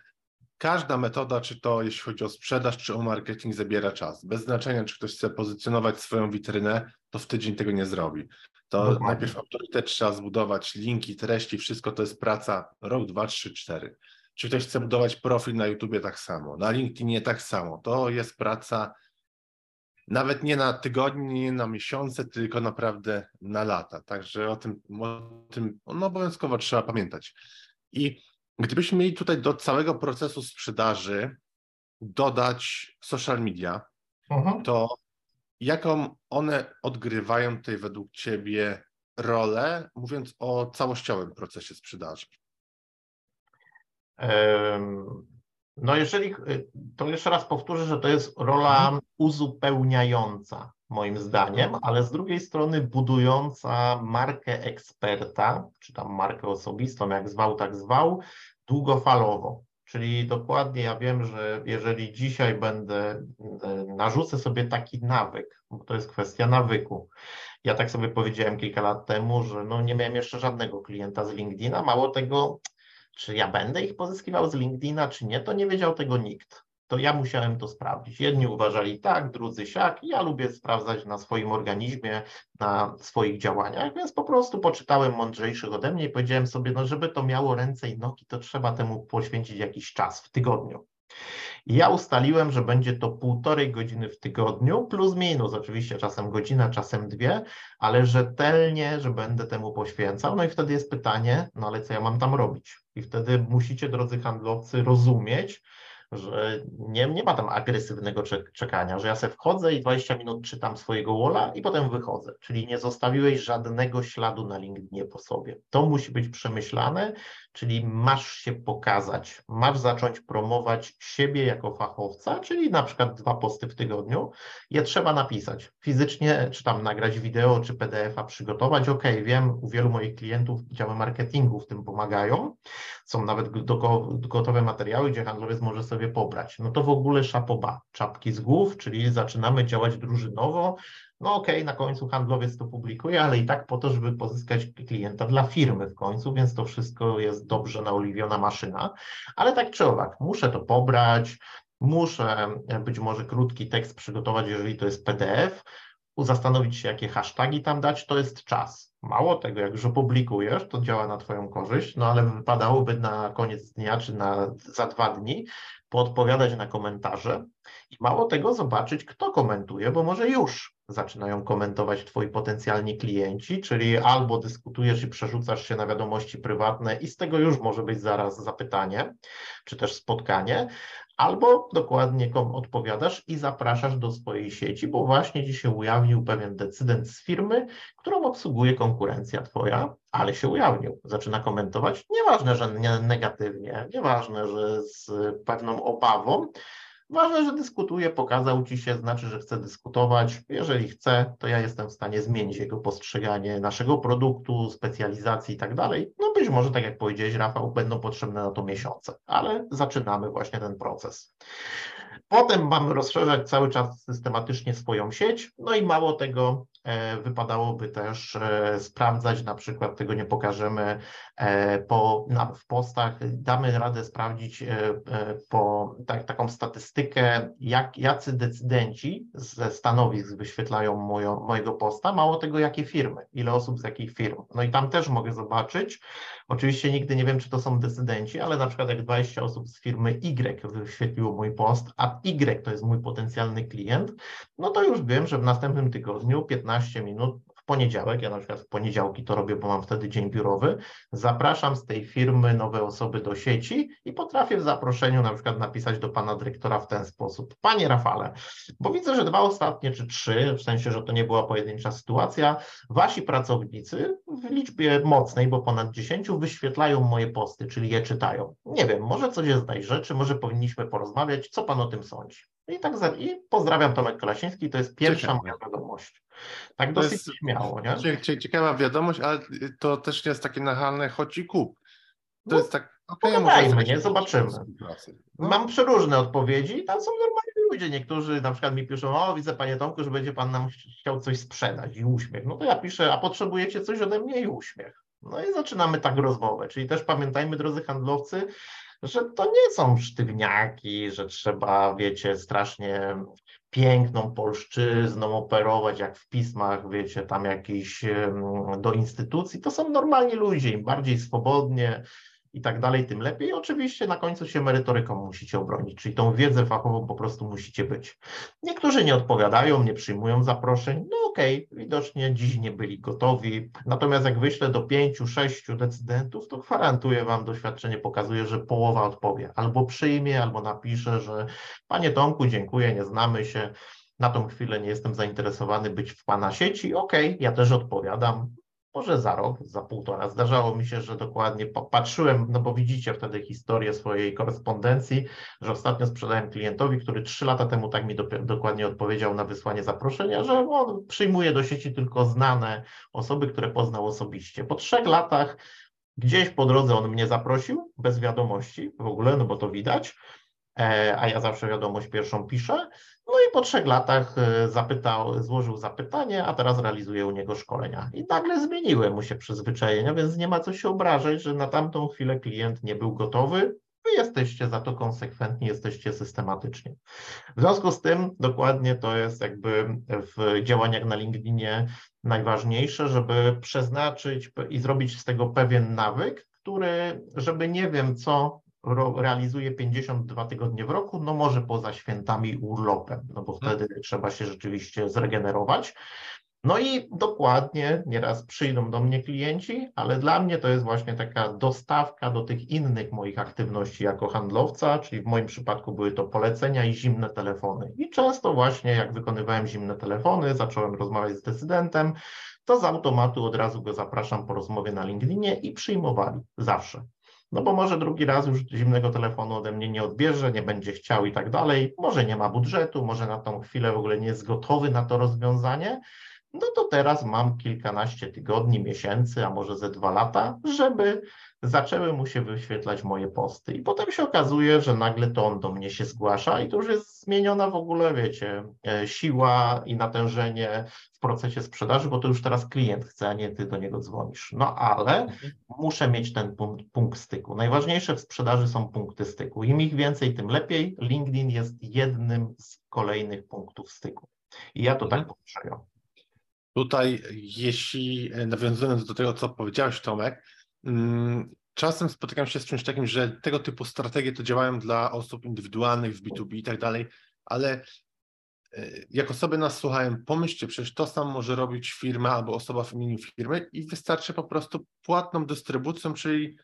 każda metoda, czy to jeśli chodzi o sprzedaż, czy o marketing, zabiera czas. Bez znaczenia, czy ktoś chce pozycjonować swoją witrynę, to w tydzień tego nie zrobi. To Dokładnie. najpierw autorytet trzeba zbudować, linki, treści, wszystko to jest praca rok, dwa, trzy, cztery. Czy ktoś chce budować profil na YouTubie tak samo, na LinkedInie tak samo. To jest praca nawet nie na tygodnie, nie na miesiące, tylko naprawdę na lata. Także o tym, o tym no obowiązkowo trzeba pamiętać. I gdybyśmy mieli tutaj do całego procesu sprzedaży dodać social media, mhm. to jaką one odgrywają tutaj według Ciebie rolę, mówiąc o całościowym procesie sprzedaży? No jeżeli, y, to jeszcze raz powtórzę, że to jest rola mhm. uzupełniająca moim zdaniem, mhm. ale z drugiej strony budująca markę eksperta, czy tam markę osobistą, jak zwał, tak zwał, długofalowo. Czyli dokładnie ja wiem, że jeżeli dzisiaj będę, y, narzucę sobie taki nawyk, bo to jest kwestia nawyku. Ja tak sobie powiedziałem kilka lat temu, że no nie miałem jeszcze żadnego klienta z LinkedIna, mało tego, czy ja będę ich pozyskiwał z LinkedIna, czy nie, to nie wiedział tego nikt. to ja musiałem to sprawdzić. Jedni uważali tak, drudzy siak. Ja lubię sprawdzać na swoim organizmie, na swoich działaniach, więc po prostu poczytałem mądrzejszych ode mnie i powiedziałem sobie, no żeby to miało ręce i nogi, to trzeba temu poświęcić jakiś czas w tygodniu. Ja ustaliłem, że będzie to półtorej godziny w tygodniu, plus minus, oczywiście czasem godzina, czasem dwie, ale rzetelnie, że będę temu poświęcał. No i wtedy jest pytanie, no ale co ja mam tam robić? I wtedy musicie, drodzy handlowcy, rozumieć, że nie, nie ma tam agresywnego czekania, że ja sobie wchodzę i 20 minut czytam swojego walla i potem wychodzę, czyli nie zostawiłeś żadnego śladu na LinkedInie po sobie. To musi być przemyślane, czyli masz się pokazać, masz zacząć promować siebie jako fachowca, czyli na przykład dwa posty w tygodniu, je trzeba napisać fizycznie, czy tam nagrać wideo, czy PDF-a przygotować. Ok, wiem, u wielu moich klientów działy marketingu w tym pomagają, są nawet gotowe materiały, gdzie handlowiec może sobie pobrać. No to w ogóle szapoba, czapki z głów, czyli zaczynamy działać drużynowo, no okej, okay, na końcu handlowiec to publikuje, ale i tak po to, żeby pozyskać klienta dla firmy w końcu, więc to wszystko jest dobrze naoliwiona maszyna. Ale tak czy owak, muszę to pobrać, muszę być może krótki tekst przygotować, jeżeli to jest PDF, zastanowić się, jakie hasztagi tam dać, to jest czas. Mało tego, jak już opublikujesz, to działa na Twoją korzyść, no ale wypadałoby na koniec dnia czy na, za dwa dni poodpowiadać na komentarze i mało tego zobaczyć, kto komentuje, bo może już zaczynają komentować Twoi potencjalni klienci, czyli albo dyskutujesz i przerzucasz się na wiadomości prywatne i z tego już może być zaraz zapytanie, czy też spotkanie, albo dokładnie odpowiadasz i zapraszasz do swojej sieci, bo właśnie Ci się ujawnił pewien decydent z firmy, którą obsługuje konkurencja Twoja, ale się ujawnił, zaczyna komentować, nieważne, że nie negatywnie, nieważne, że z pewną obawą, Ważne, że dyskutuje, pokazał ci się, znaczy, że chce dyskutować. Jeżeli chce, to ja jestem w stanie zmienić jego postrzeganie naszego produktu, specjalizacji i tak dalej. No być może, tak jak powiedziałeś, Rafał, będą potrzebne na to miesiące, ale zaczynamy właśnie ten proces. Potem mamy rozszerzać cały czas systematycznie swoją sieć, no i mało tego, wypadałoby też e, sprawdzać, na przykład tego nie pokażemy e, po, na, w postach, damy radę sprawdzić po tak, taką statystykę, jak, jacy decydenci ze stanowisk wyświetlają mojego posta, mało tego, jakie firmy, ile osób z jakich firm. No i tam też mogę zobaczyć, oczywiście nigdy nie wiem, czy to są decydenci, ale na przykład jak 20 osób z firmy Y wyświetliło mój post, a Y to jest mój potencjalny klient, no to już wiem, że w następnym tygodniu 15 minut w poniedziałek, ja na przykład w poniedziałki to robię, bo mam wtedy dzień biurowy, zapraszam z tej firmy nowe osoby do sieci i potrafię w zaproszeniu na przykład napisać do pana dyrektora w ten sposób. Panie Rafale, bo widzę, że dwa ostatnie czy trzy, w sensie, że to nie była pojedyncza sytuacja, wasi pracownicy w liczbie mocnej, bo ponad 10 wyświetlają moje posty, czyli je czytają. Nie wiem, może coś jest tej rzeczy, może powinniśmy porozmawiać, co pan o tym sądzi? I tak za, i pozdrawiam Tomek Kolasiński, to jest pierwsza Ciekawe. moja wiadomość. Tak to dosyć jest, śmiało, nie? Ciekawa wiadomość, ale to też nie jest takie nachalne chodź i kup. To no, jest tak, okej, okay, nie? Zobaczymy. No. Mam przeróżne odpowiedzi, tam są normalni ludzie. Niektórzy na przykład mi piszą, o widzę panie Tomku, że będzie pan nam chciał coś sprzedać i uśmiech. No to ja piszę, a potrzebujecie coś ode mnie i uśmiech. No i zaczynamy tak rozmowę. Czyli też pamiętajmy, drodzy handlowcy, że to nie są sztywniaki, że trzeba, wiecie, strasznie piękną polszczyzną operować, jak w pismach, wiecie, tam jakiś do instytucji. To są normalni ludzie, im bardziej swobodnie, i tak dalej, tym lepiej. Oczywiście na końcu się merytoryką musicie obronić, czyli tą wiedzę fachową po prostu musicie być. Niektórzy nie odpowiadają, nie przyjmują zaproszeń, no okej, okay, widocznie dziś nie byli gotowi, natomiast jak wyślę do pięciu, sześciu decydentów, to gwarantuję Wam, doświadczenie pokazuje, że połowa odpowie, albo przyjmie, albo napisze, że Panie Tomku, dziękuję, nie znamy się, na tą chwilę nie jestem zainteresowany być w Pana sieci, okay, ja też odpowiadam, może za rok, za półtora. Zdarzało mi się, że dokładnie patrzyłem, no bo widzicie wtedy historię swojej korespondencji, że ostatnio sprzedałem klientowi, który trzy lata temu tak mi do, dokładnie odpowiedział na wysłanie zaproszenia, że on przyjmuje do sieci tylko znane osoby, które poznał osobiście. Po trzech latach gdzieś po drodze on mnie zaprosił, bez wiadomości w ogóle, no bo to widać, a ja zawsze wiadomość pierwszą piszę. No i po trzech latach e, zapytał, złożył zapytanie, a teraz realizuje u niego szkolenia. I nagle zmieniły mu się przyzwyczajenia, więc nie ma co się obrażać, że na tamtą chwilę klient nie był gotowy. jesteście za to konsekwentni, jesteście systematyczni. W związku z tym dokładnie to jest jakby w działaniach na LinkedInie najważniejsze, żeby przeznaczyć i zrobić z tego pewien nawyk, który, żeby nie wiem co, realizuje 52 tygodnie w roku, no może poza świętami urlopem, no bo wtedy trzeba się rzeczywiście zregenerować. No i dokładnie, nieraz przyjdą do mnie klienci, ale dla mnie to jest właśnie taka dostawka do tych innych moich aktywności jako handlowca, czyli w moim przypadku były to polecenia i zimne telefony. I często właśnie jak wykonywałem zimne telefony, zacząłem rozmawiać z decydentem, to z automatu od razu go zapraszam po rozmowie na LinkedInie i przyjmowali zawsze. No bo może drugi raz już zimnego telefonu ode mnie nie odbierze, nie będzie chciał i tak dalej. Może nie ma budżetu, może na tą chwilę w ogóle nie jest gotowy na to rozwiązanie. No to teraz mam kilkanaście tygodni, miesięcy, a może ze dwa lata, żeby zaczęły mu się wyświetlać moje posty. I potem się okazuje, że nagle to on do mnie się zgłasza i to już jest zmieniona w ogóle, wiecie, e, siła i natężenie w procesie sprzedaży, bo to już teraz klient chce, a nie ty do niego dzwonisz. No ale muszę mieć ten punkt, punkt styku. Najważniejsze w sprzedaży są punkty styku. Im ich więcej, tym lepiej. LinkedIn jest jednym z kolejnych punktów styku. I ja to tak mhm. postrzegam. Tutaj, jeśli e, nawiązując do tego, co powiedziałeś, Tomek, mm, czasem spotykam się z czymś takim, że tego typu strategie to działają dla osób indywidualnych w B2B i tak dalej, ale e, jak osoby nas słuchają, pomyślcie, przecież to sam może robić firma albo osoba w imieniu firmy i wystarczy po prostu płatną dystrybucją, czyli e,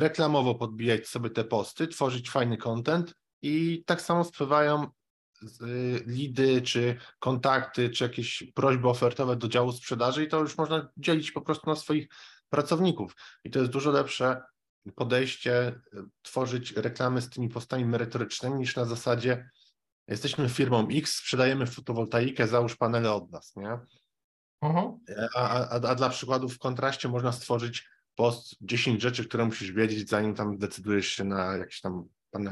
reklamowo podbijać sobie te posty, tworzyć fajny content i tak samo spływają lidy, czy kontakty, czy jakieś prośby ofertowe do działu sprzedaży i to już można dzielić po prostu na swoich pracowników. I to jest dużo lepsze podejście, y, tworzyć reklamy z tymi postami merytorycznymi niż na zasadzie jesteśmy firmą X, sprzedajemy fotowoltaikę, załóż panele od nas, nie? Uh-huh. A, a, a dla przykładu w kontraście można stworzyć post 10 rzeczy, które musisz wiedzieć, zanim tam decydujesz się na jakieś tam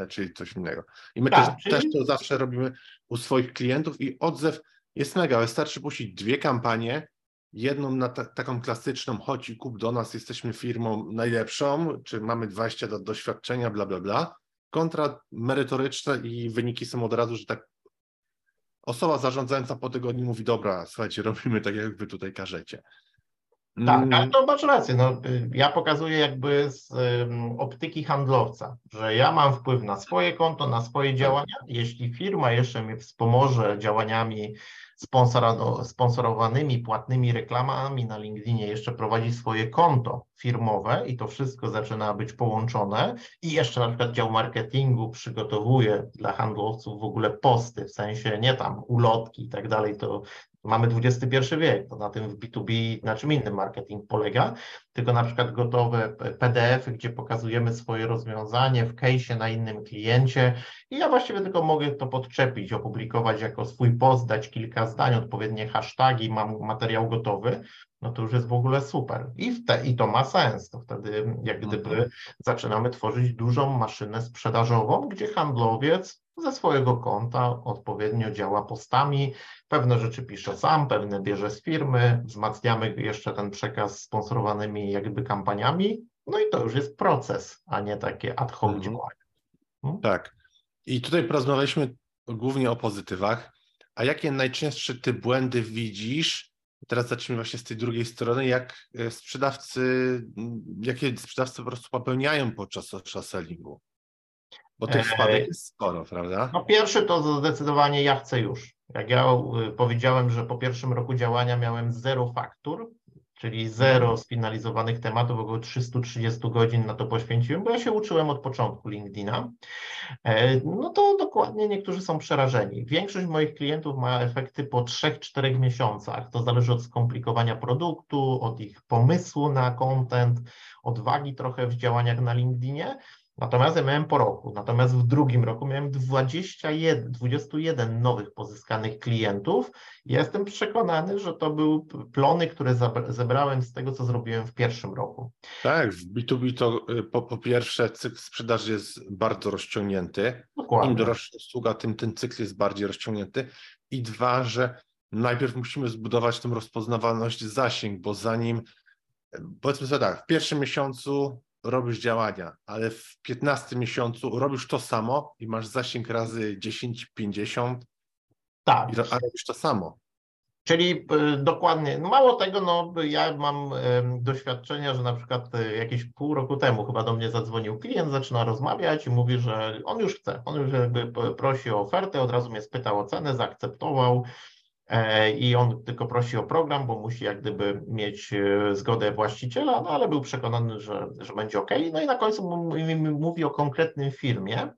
czyli coś innego. I my tak, też, czyli... też to zawsze robimy u swoich klientów i odzew jest mega. Wystarczy puścić dwie kampanie, jedną na ta, taką klasyczną, chodź i kup do nas, jesteśmy firmą najlepszą, czy mamy 20 lat doświadczenia, bla, bla, bla, kontra merytoryczne i wyniki są od razu, że tak osoba zarządzająca po tygodniu mówi, dobra, słuchajcie, robimy tak, jak wy tutaj każecie. Tak, ale mm. to masz rację. No, y, ja pokazuję jakby z um, optyki handlowca, że ja mam wpływ na swoje konto, na swoje tak. działania. Jeśli firma jeszcze mnie wspomoże działaniami sponsorowanymi, płatnymi reklamami na LinkedInie, jeszcze prowadzi swoje konto firmowe i to wszystko zaczyna być połączone i jeszcze na przykład dział marketingu przygotowuje dla handlowców w ogóle posty, w sensie nie tam ulotki i tak dalej, to Mamy XXI wiek, to na tym w B2B na czym innym marketing polega, tylko na przykład gotowe PDF-y, gdzie pokazujemy swoje rozwiązanie w case na innym kliencie i ja właściwie tylko mogę to podczepić, opublikować jako swój post, dać kilka zdań, odpowiednie hasztagi, mam materiał gotowy, no to już jest w ogóle super. I, te, i to ma sens. To wtedy jak gdyby mhm. zaczynamy tworzyć dużą maszynę sprzedażową, gdzie handlowiec ze swojego konta odpowiednio działa postami, pewne rzeczy pisze sam, pewne bierze z firmy, wzmacniamy jeszcze ten przekaz sponsorowanymi jakby kampaniami, no i to już jest proces, a nie takie ad hoc mhm. Hmm? Tak. I tutaj porozmawialiśmy głównie o pozytywach, a jakie najczęstsze ty błędy widzisz? Teraz zacznijmy właśnie z tej drugiej strony, jak e, sprzedawcy, jakie sprzedawcy po prostu popełniają podczas social sellingu? Bo tych spadek jest sporo, prawda? No pierwszy to zdecydowanie ja chcę już. Jak ja y, powiedziałem, że po pierwszym roku działania miałem zero faktur, czyli zero sfinalizowanych tematów, około 330 godzin na to poświęciłem, bo ja się uczyłem od początku LinkedIna, e, no to dokładnie niektórzy są przerażeni. Większość moich klientów ma efekty po 3-4 miesiącach. To zależy od skomplikowania produktu, od ich pomysłu na content, odwagi trochę w działaniach na LinkedInie. Natomiast ja miałem po roku. Natomiast w drugim roku miałem 21, 21 nowych pozyskanych klientów. Jestem przekonany, że to były plony, które zebrałem z tego, co zrobiłem w pierwszym roku. Tak, w B2B to y, po, po pierwsze cykl sprzedaży jest bardzo rozciągnięty. Dokładnie. Im droższa usługa, tym ten cykl jest bardziej rozciągnięty. I dwa, że najpierw musimy zbudować tą rozpoznawalność zasięg, bo zanim, powiedzmy sobie tak, w pierwszym miesiącu robisz działania, ale w 15 miesiącu robisz to samo i masz zasięg razy 10, 50 Tak. i robisz to samo. Czyli y, dokładnie, no mało tego, no ja mam doświadczenia, że na przykład y, jakieś pół roku temu chyba do mnie zadzwonił klient, zaczyna rozmawiać i mówi, że on już chce, on już jakby prosi o ofertę, od razu mnie spytał o cenę, zaakceptował i on tylko prosi o program, bo musi jak gdyby mieć e, zgodę właściciela, no ale był przekonany, że, że będzie ok. No i na końcu mówi o konkretnym firmie,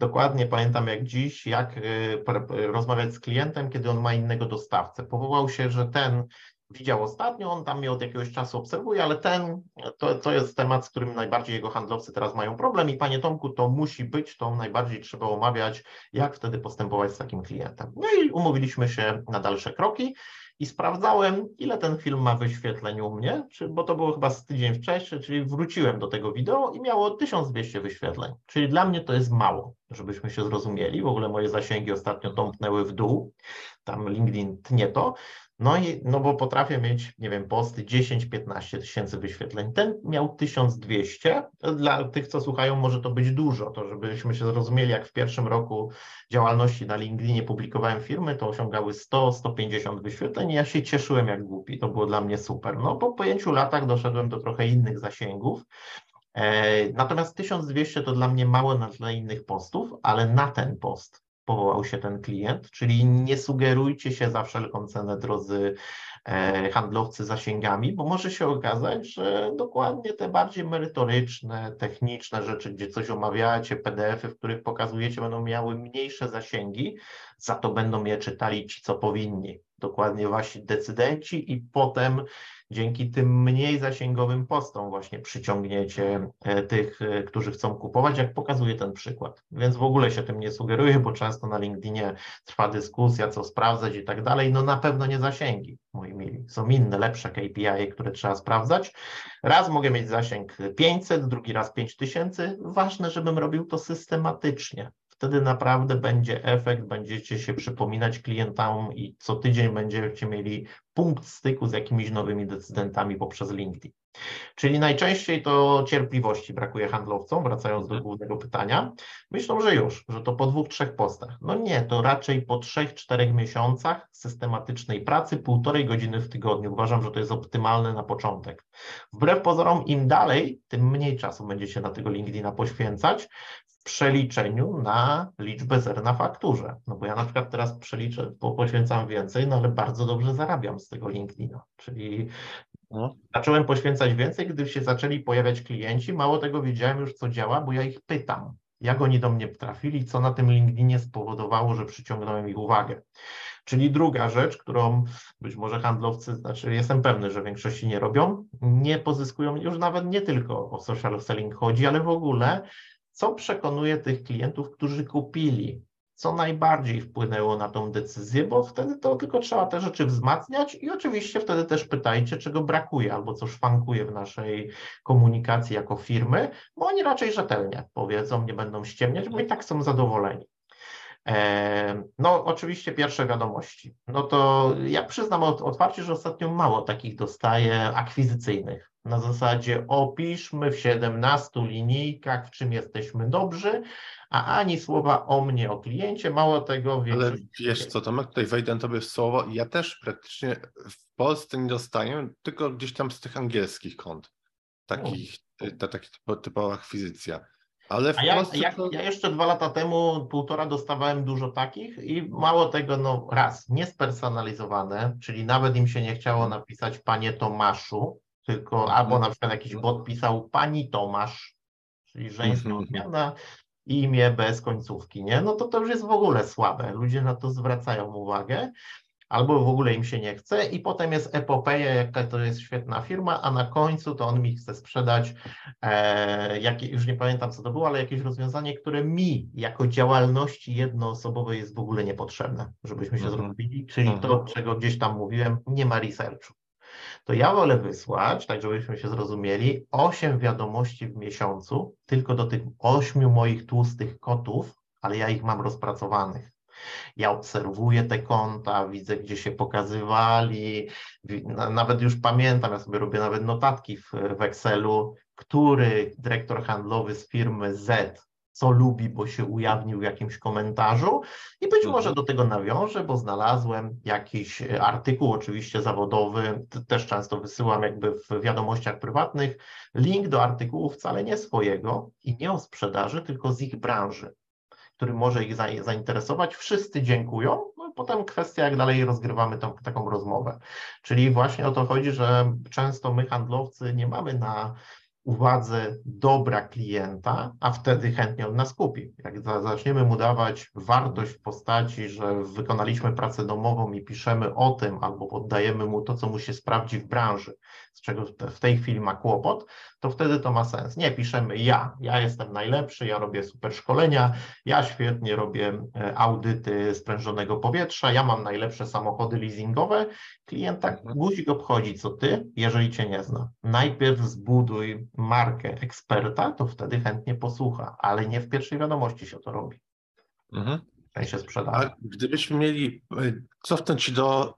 Dokładnie pamiętam jak dziś, jak pr- rozmawiać z klientem, kiedy on ma innego dostawcę. Powołał się, że ten widział ostatnio, on tam mnie od jakiegoś czasu obserwuje, ale ten to, to jest temat, z którym najbardziej jego handlowcy teraz mają problem i panie Tomku, to musi być, to najbardziej trzeba omawiać, jak wtedy postępować z takim klientem. No i umówiliśmy się na dalsze kroki i sprawdzałem, ile ten film ma wyświetleń u mnie, czy, bo to było chyba z tydzień wcześniej, czyli wróciłem do tego wideo i miało 1200 wyświetleń. Czyli dla mnie to jest mało, żebyśmy się zrozumieli. W ogóle moje zasięgi ostatnio tąpnęły w dół, tam LinkedIn tnie to. No i no bo potrafię mieć, nie wiem, posty 10-15 tysięcy wyświetleń. Ten miał 1200. Dla tych, co słuchają, może to być dużo, to żebyśmy się zrozumieli, jak w pierwszym roku działalności na LinkedInie publikowałem firmy, to osiągały 100-150 wyświetleń ja się cieszyłem jak głupi. To było dla mnie super. No po pięciu latach doszedłem do trochę innych zasięgów. E, Natomiast 1200 to dla mnie mało na tle innych postów, ale na ten post powołał się ten klient, czyli nie sugerujcie się za wszelką cenę, drodzy e, handlowcy zasięgami, bo może się okazać, że dokładnie te bardziej merytoryczne, techniczne rzeczy, gdzie coś omawiacie, PDF-y, w których pokazujecie, będą miały mniejsze zasięgi, za to będą je czytali ci, co powinni. Dokładnie wasi decydenci i potem dzięki tym mniej zasięgowym postom właśnie przyciągniecie e, tych, e, którzy chcą kupować, jak pokazuje ten przykład. Więc w ogóle się tym nie sugeruję, bo często na LinkedInie trwa dyskusja, co sprawdzać i tak dalej. No na pewno nie zasięgi, moi mili. Są inne, lepsze KPI, które trzeba sprawdzać. Raz mogę mieć zasięg 500, drugi raz 5000. Ważne, żebym robił to systematycznie. Wtedy naprawdę będzie efekt, będziecie się przypominać klientom i co tydzień będziecie mieli punkt styku z jakimiś nowymi decydentami poprzez LinkedIn. Czyli najczęściej to cierpliwości brakuje handlowcom, wracając do głównego pytania. Myślą, że już, że to po dwóch, trzech postach. No nie, to raczej po trzech, czterech miesiącach systematycznej pracy, półtorej godziny w tygodniu. Uważam, że to jest optymalne na początek. Wbrew pozorom, im dalej, tym mniej czasu będziecie na tego LinkedIna poświęcać przeliczeniu na liczbę zer na fakturze. No bo ja na przykład teraz przeliczę, po, poświęcam więcej, no ale bardzo dobrze zarabiam z tego LinkedIna. Czyli No. zacząłem poświęcać więcej, gdy się zaczęli pojawiać klienci. Mało tego wiedziałem już, co działa, bo ja ich pytam, jak oni do mnie trafili, co na tym LinkedInie spowodowało, że przyciągnąłem ich uwagę. Czyli druga rzecz, którą być może handlowcy, znaczy jestem pewny, że większości nie robią, nie pozyskują, już nawet nie tylko o social selling chodzi, ale w ogóle, co przekonuje tych klientów, którzy kupili, co najbardziej wpłynęło na tą decyzję, bo wtedy to tylko trzeba te rzeczy wzmacniać i oczywiście wtedy też pytajcie, czego brakuje albo co szwankuje w naszej komunikacji jako firmy, bo oni raczej rzetelnie powiedzą, nie będą ściemniać, bo i tak są zadowoleni. E, No, oczywiście pierwsze wiadomości. No to ja przyznam otwarcie, że ostatnio mało takich dostaję akwizycyjnych. Na zasadzie opiszmy w 17 linijkach, w czym jesteśmy dobrzy, a ani słowa o mnie, o kliencie, mało tego Ale wiesz co, Tomek, tutaj wejdę tobie w słowo. Ja też praktycznie w Polsce nie dostaję, tylko gdzieś tam z tych angielskich kont. Takich, ta, typo- typowa akwizycja. Ale w A ja, Polsce ja, to... ja jeszcze dwa lata temu, półtora dostawałem dużo takich i mało tego, no raz, niespersonalizowane, czyli nawet im się nie chciało napisać panie Tomaszu, tylko albo na przykład jakiś bot pisał pani Tomasz, czyli żeńska Mhm. odmiana, imię bez końcówki, nie? No to to już jest w ogóle słabe. Ludzie na to zwracają uwagę. Albo w ogóle im się nie chce, i potem jest epopeja, jaka to jest świetna firma, a na końcu to on mi chce sprzedać, e, jakie, już nie pamiętam co to było, ale jakieś rozwiązanie, które mi jako działalności jednoosobowej jest w ogóle niepotrzebne, żebyśmy się Mhm. zrobili, czyli to, Mhm. czego gdzieś tam mówiłem, nie ma researchu. To ja wolę wysłać, tak żebyśmy się zrozumieli, 8 wiadomości w miesiącu, tylko do tych 8 moich tłustych kotów, ale ja ich mam rozpracowanych. Ja obserwuję te konta, widzę, gdzie się pokazywali, nawet już pamiętam, ja sobie robię nawet notatki w, w Excelu, który dyrektor handlowy z firmy Z co lubi, bo się ujawnił w jakimś komentarzu i być Mhm. może do tego nawiążę, bo znalazłem jakiś e, artykuł, oczywiście zawodowy, też często wysyłam jakby w wiadomościach prywatnych, link do artykułu wcale nie swojego i nie o sprzedaży, tylko z ich branży, który może ich za- zainteresować. Wszyscy dziękują, no potem kwestia, jak dalej rozgrywamy tą, taką rozmowę. Czyli właśnie o to chodzi, że często my handlowcy nie mamy na uwadze dobra klienta, a wtedy chętnie od nas kupi. Jak za- zaczniemy mu dawać wartość w postaci, że wykonaliśmy pracę domową i piszemy o tym, albo poddajemy mu to, co mu się sprawdzi w branży, z czego w tej chwili ma kłopot, to wtedy to ma sens. Nie piszemy ja, ja jestem najlepszy, ja robię super szkolenia, ja świetnie robię e, audyty sprężonego powietrza, ja mam najlepsze samochody leasingowe. Klient tak Mhm. guzik obchodzi, co ty, jeżeli cię nie zna. Najpierw zbuduj markę eksperta, to wtedy chętnie posłucha, ale nie w pierwszej wiadomości się to robi, Mhm. w sensie sprzedaży. A gdybyśmy mieli y, cofnąć się do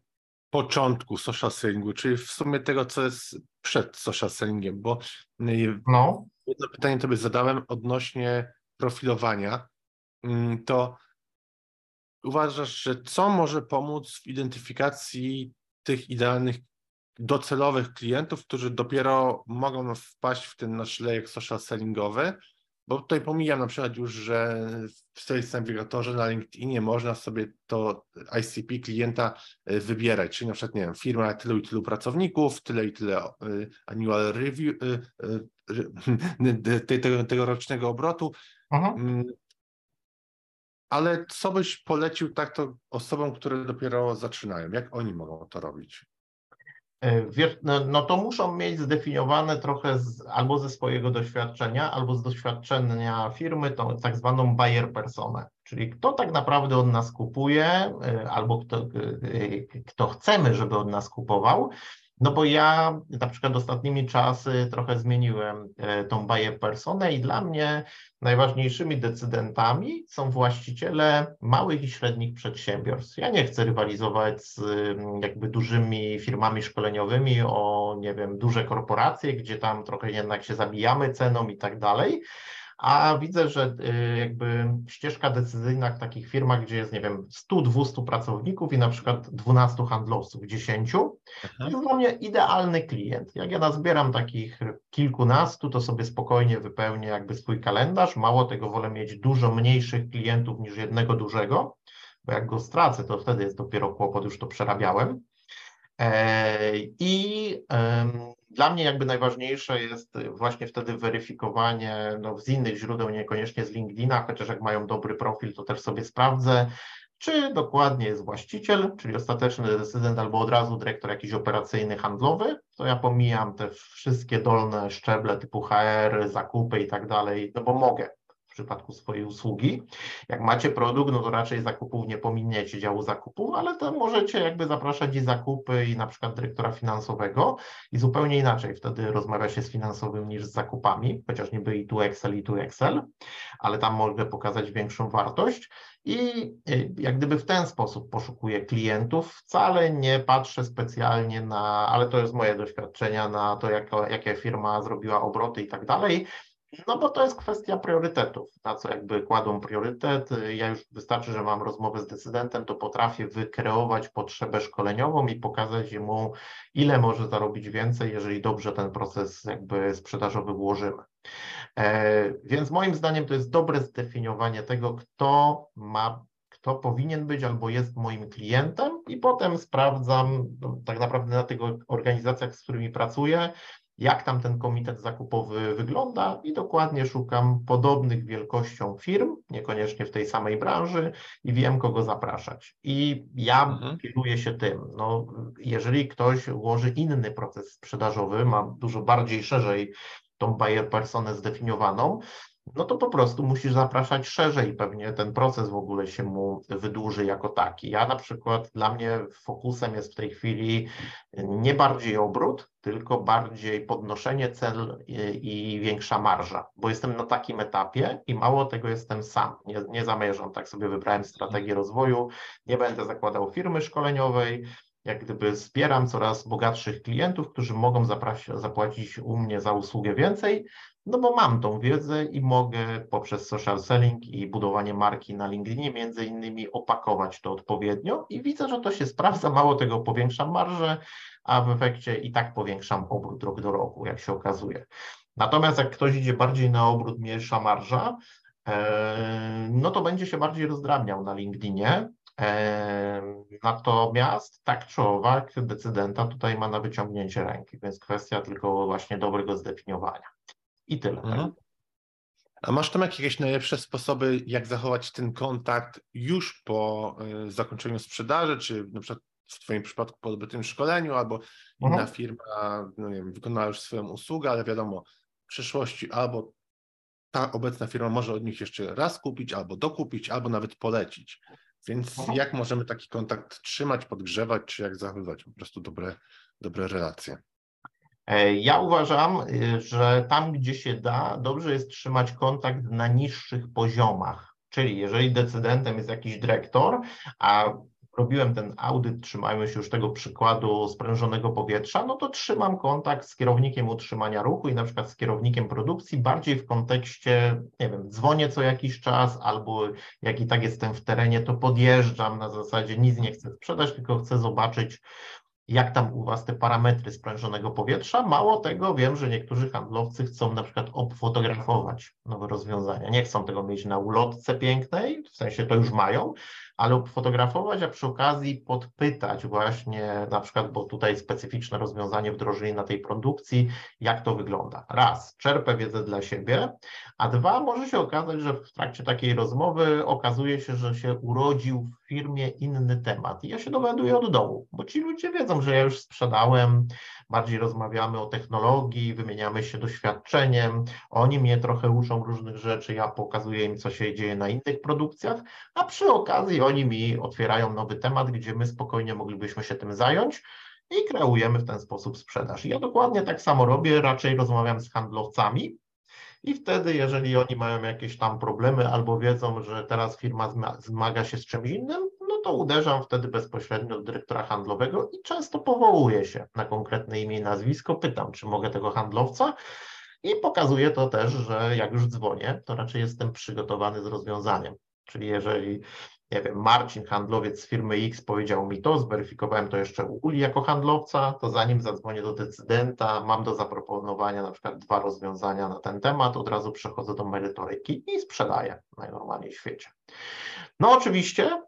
początku social sellingu, czyli w sumie tego, co jest przed social sellingiem, bo y, No, jedno pytanie tobie zadałem odnośnie profilowania, Mm, to uważasz, że co może pomóc w identyfikacji tych idealnych, docelowych klientów, którzy dopiero mogą wpaść w ten nasz lejek social sellingowy? Bo tutaj pomijam na przykład już, że w Sales Navigatorze na LinkedInie można sobie to ICP klienta y, wybierać, czyli na przykład, nie wiem, firma tylu i tylu pracowników, tyle i tyle y, annual review, te- tego, tegorocznego obrotu, mhm. Mm, Ale co byś polecił tak to osobom, które dopiero zaczynają? Jak oni mogą to robić? E, no, no to muszą mieć zdefiniowane trochę z, albo ze swojego doświadczenia, albo z doświadczenia firmy, tą tak zwaną buyer personę, czyli kto tak naprawdę od nas kupuje, e, albo kto, e, kto chcemy, żeby od nas kupował. No bo ja na przykład ostatnimi czasy trochę zmieniłem e, tą buyer personę i dla mnie najważniejszymi decydentami są właściciele małych i średnich przedsiębiorstw. Ja nie chcę rywalizować z mm, jakby dużymi firmami szkoleniowymi o, nie wiem, duże korporacje, gdzie tam trochę jednak się zabijamy ceną i tak dalej. A widzę, że y, jakby ścieżka decyzyjna w takich firmach, gdzie jest, nie wiem, 100-200 pracowników i na przykład 12 handlowców, 10, to jest dla mnie idealny klient. Jak ja nazbieram takich kilkunastu, to sobie spokojnie wypełnię jakby swój kalendarz. Mało tego, wolę mieć dużo mniejszych klientów niż jednego dużego, bo jak go stracę, to wtedy jest dopiero kłopot, już to przerabiałem. E, I dla mnie jakby najważniejsze jest właśnie wtedy weryfikowanie no, z innych źródeł, niekoniecznie z LinkedIna, chociaż jak mają dobry profil, to też sobie sprawdzę, czy dokładnie jest właściciel, czyli ostateczny decydent albo od razu dyrektor jakiś operacyjny, handlowy, to ja pomijam te wszystkie dolne szczeble typu HR, zakupy i tak dalej, no bo mogę w przypadku swojej usługi. Jak macie produkt, no to raczej zakupów nie pominiecie działu zakupów, ale to możecie jakby zapraszać i zakupy i na przykład dyrektora finansowego. I zupełnie inaczej wtedy rozmawia się z finansowym niż z zakupami, chociaż niby i tu Excel, i tu Excel, ale tam mogę pokazać większą wartość. I y, jak gdyby w ten sposób poszukuję klientów, wcale nie patrzę specjalnie na, ale to jest moje doświadczenia, na to, jak, jakie firma zrobiła obroty i tak dalej, no bo to jest kwestia priorytetów, na co jakby kładą priorytet. Ja już wystarczy, że mam rozmowę z decydentem, to potrafię wykreować potrzebę szkoleniową i pokazać mu, ile może zarobić więcej, jeżeli dobrze ten proces jakby sprzedażowy włożymy. E, więc moim zdaniem to jest dobre zdefiniowanie tego, kto ma kto powinien być albo jest moim klientem i potem sprawdzam no, tak naprawdę na tych organizacjach, z którymi pracuję, jak tam ten komitet zakupowy wygląda i dokładnie szukam podobnych wielkością firm, niekoniecznie w tej samej branży i wiem, kogo zapraszać. I ja Mhm. kieruję się tym. No, jeżeli ktoś ułoży inny proces sprzedażowy, ma dużo bardziej szerzej tą buyer personę zdefiniowaną, no to po prostu musisz zapraszać szerzej, pewnie ten proces w ogóle się mu wydłuży jako taki. Ja na przykład, dla mnie fokusem jest w tej chwili nie bardziej obrót, tylko bardziej podnoszenie cel i, i większa marża, bo jestem na takim etapie i mało tego jestem sam. Nie, nie zamierzam, tak sobie wybrałem strategię rozwoju, nie będę zakładał firmy szkoleniowej, jak gdyby zbieram coraz bogatszych klientów, którzy mogą zapłacić u mnie za usługę więcej, no bo mam tą wiedzę i mogę poprzez social selling i budowanie marki na LinkedInie między innymi opakować to odpowiednio i widzę, że to się sprawdza, mało tego powiększam marżę, a w efekcie i tak powiększam obrót rok do roku, jak się okazuje. Natomiast jak ktoś idzie bardziej na obrót, mniejsza marża, e, no to będzie się bardziej rozdrabniał na LinkedInie. E, natomiast tak czy owak decydenta tutaj ma na wyciągnięcie ręki, więc kwestia tylko właśnie dobrego zdefiniowania. I tyle. Tak? Mhm. A masz tam jakieś najlepsze sposoby, jak zachować ten kontakt już po e, zakończeniu sprzedaży, czy na przykład w Twoim przypadku po odbytym szkoleniu, albo inna mhm. firma no nie wiem, wykonała już swoją usługę, ale wiadomo, w przyszłości albo ta obecna firma może od nich jeszcze raz kupić, albo dokupić, albo nawet polecić. Więc mhm. jak możemy taki kontakt trzymać, podgrzewać, czy jak zachowywać po prostu dobre, dobre relacje? E, ja uważam, y, że tam, gdzie się da, dobrze jest trzymać kontakt na niższych poziomach. Czyli jeżeli decydentem jest jakiś dyrektor, a robiłem ten audyt, trzymając się już tego przykładu sprężonego powietrza, no to trzymam kontakt z kierownikiem utrzymania ruchu i na przykład z kierownikiem produkcji bardziej w kontekście, nie wiem, dzwonię co jakiś czas albo jak i tak jestem w terenie, to podjeżdżam na zasadzie nic nie chcę sprzedać, tylko chcę zobaczyć, jak tam u Was te parametry sprężonego powietrza. Mało tego, wiem, że niektórzy handlowcy chcą na przykład obfotografować nowe rozwiązania. Nie chcą tego mieć na ulotce pięknej, w sensie to już mają, ale obfotografować, a przy okazji podpytać właśnie na przykład, bo tutaj specyficzne rozwiązanie wdrożyli na tej produkcji, jak to wygląda. Raz, czerpę wiedzę dla siebie, a dwa, może się okazać, że w trakcie takiej rozmowy okazuje się, że się urodził w firmie inny temat i ja się dowiaduję od dołu, bo ci ludzie wiedzą, że ja już sprzedałem, bardziej rozmawiamy o technologii, wymieniamy się doświadczeniem, oni mnie trochę uczą różnych rzeczy, ja pokazuję im, co się dzieje na innych produkcjach, a przy okazji oni mi otwierają nowy temat, gdzie my spokojnie moglibyśmy się tym zająć i kreujemy w ten sposób sprzedaż. Ja dokładnie tak samo robię, raczej rozmawiam z handlowcami, i wtedy, jeżeli oni mają jakieś tam problemy albo wiedzą, że teraz firma zmaga się z czymś innym, to uderzam wtedy bezpośrednio do dyrektora handlowego i często powołuję się na konkretne imię i nazwisko, pytam, czy mogę tego handlowca i pokazuję to też, że jak już dzwonię, to raczej jestem przygotowany z rozwiązaniem. Czyli jeżeli nie wiem, Marcin, handlowiec z firmy X powiedział mi to, zweryfikowałem to jeszcze u Uli jako handlowca, to zanim zadzwonię do decydenta, mam do zaproponowania na przykład dwa rozwiązania na ten temat, od razu przechodzę do merytoryki i sprzedaję najnormalniej w świecie. No oczywiście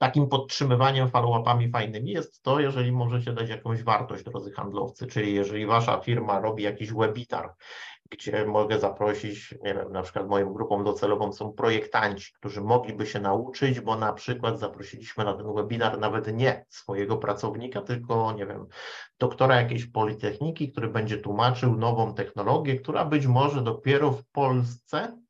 takim podtrzymywaniem follow-upami fajnymi jest to, jeżeli możecie dać jakąś wartość, drodzy handlowcy, czyli jeżeli wasza firma robi jakiś webinar gdzie mogę zaprosić, nie wiem, na przykład moją grupą docelową są projektanci, którzy mogliby się nauczyć, bo na przykład zaprosiliśmy na ten webinar nawet nie swojego pracownika, tylko, nie wiem, doktora jakiejś politechniki, który będzie tłumaczył nową technologię, która być może dopiero w Polsce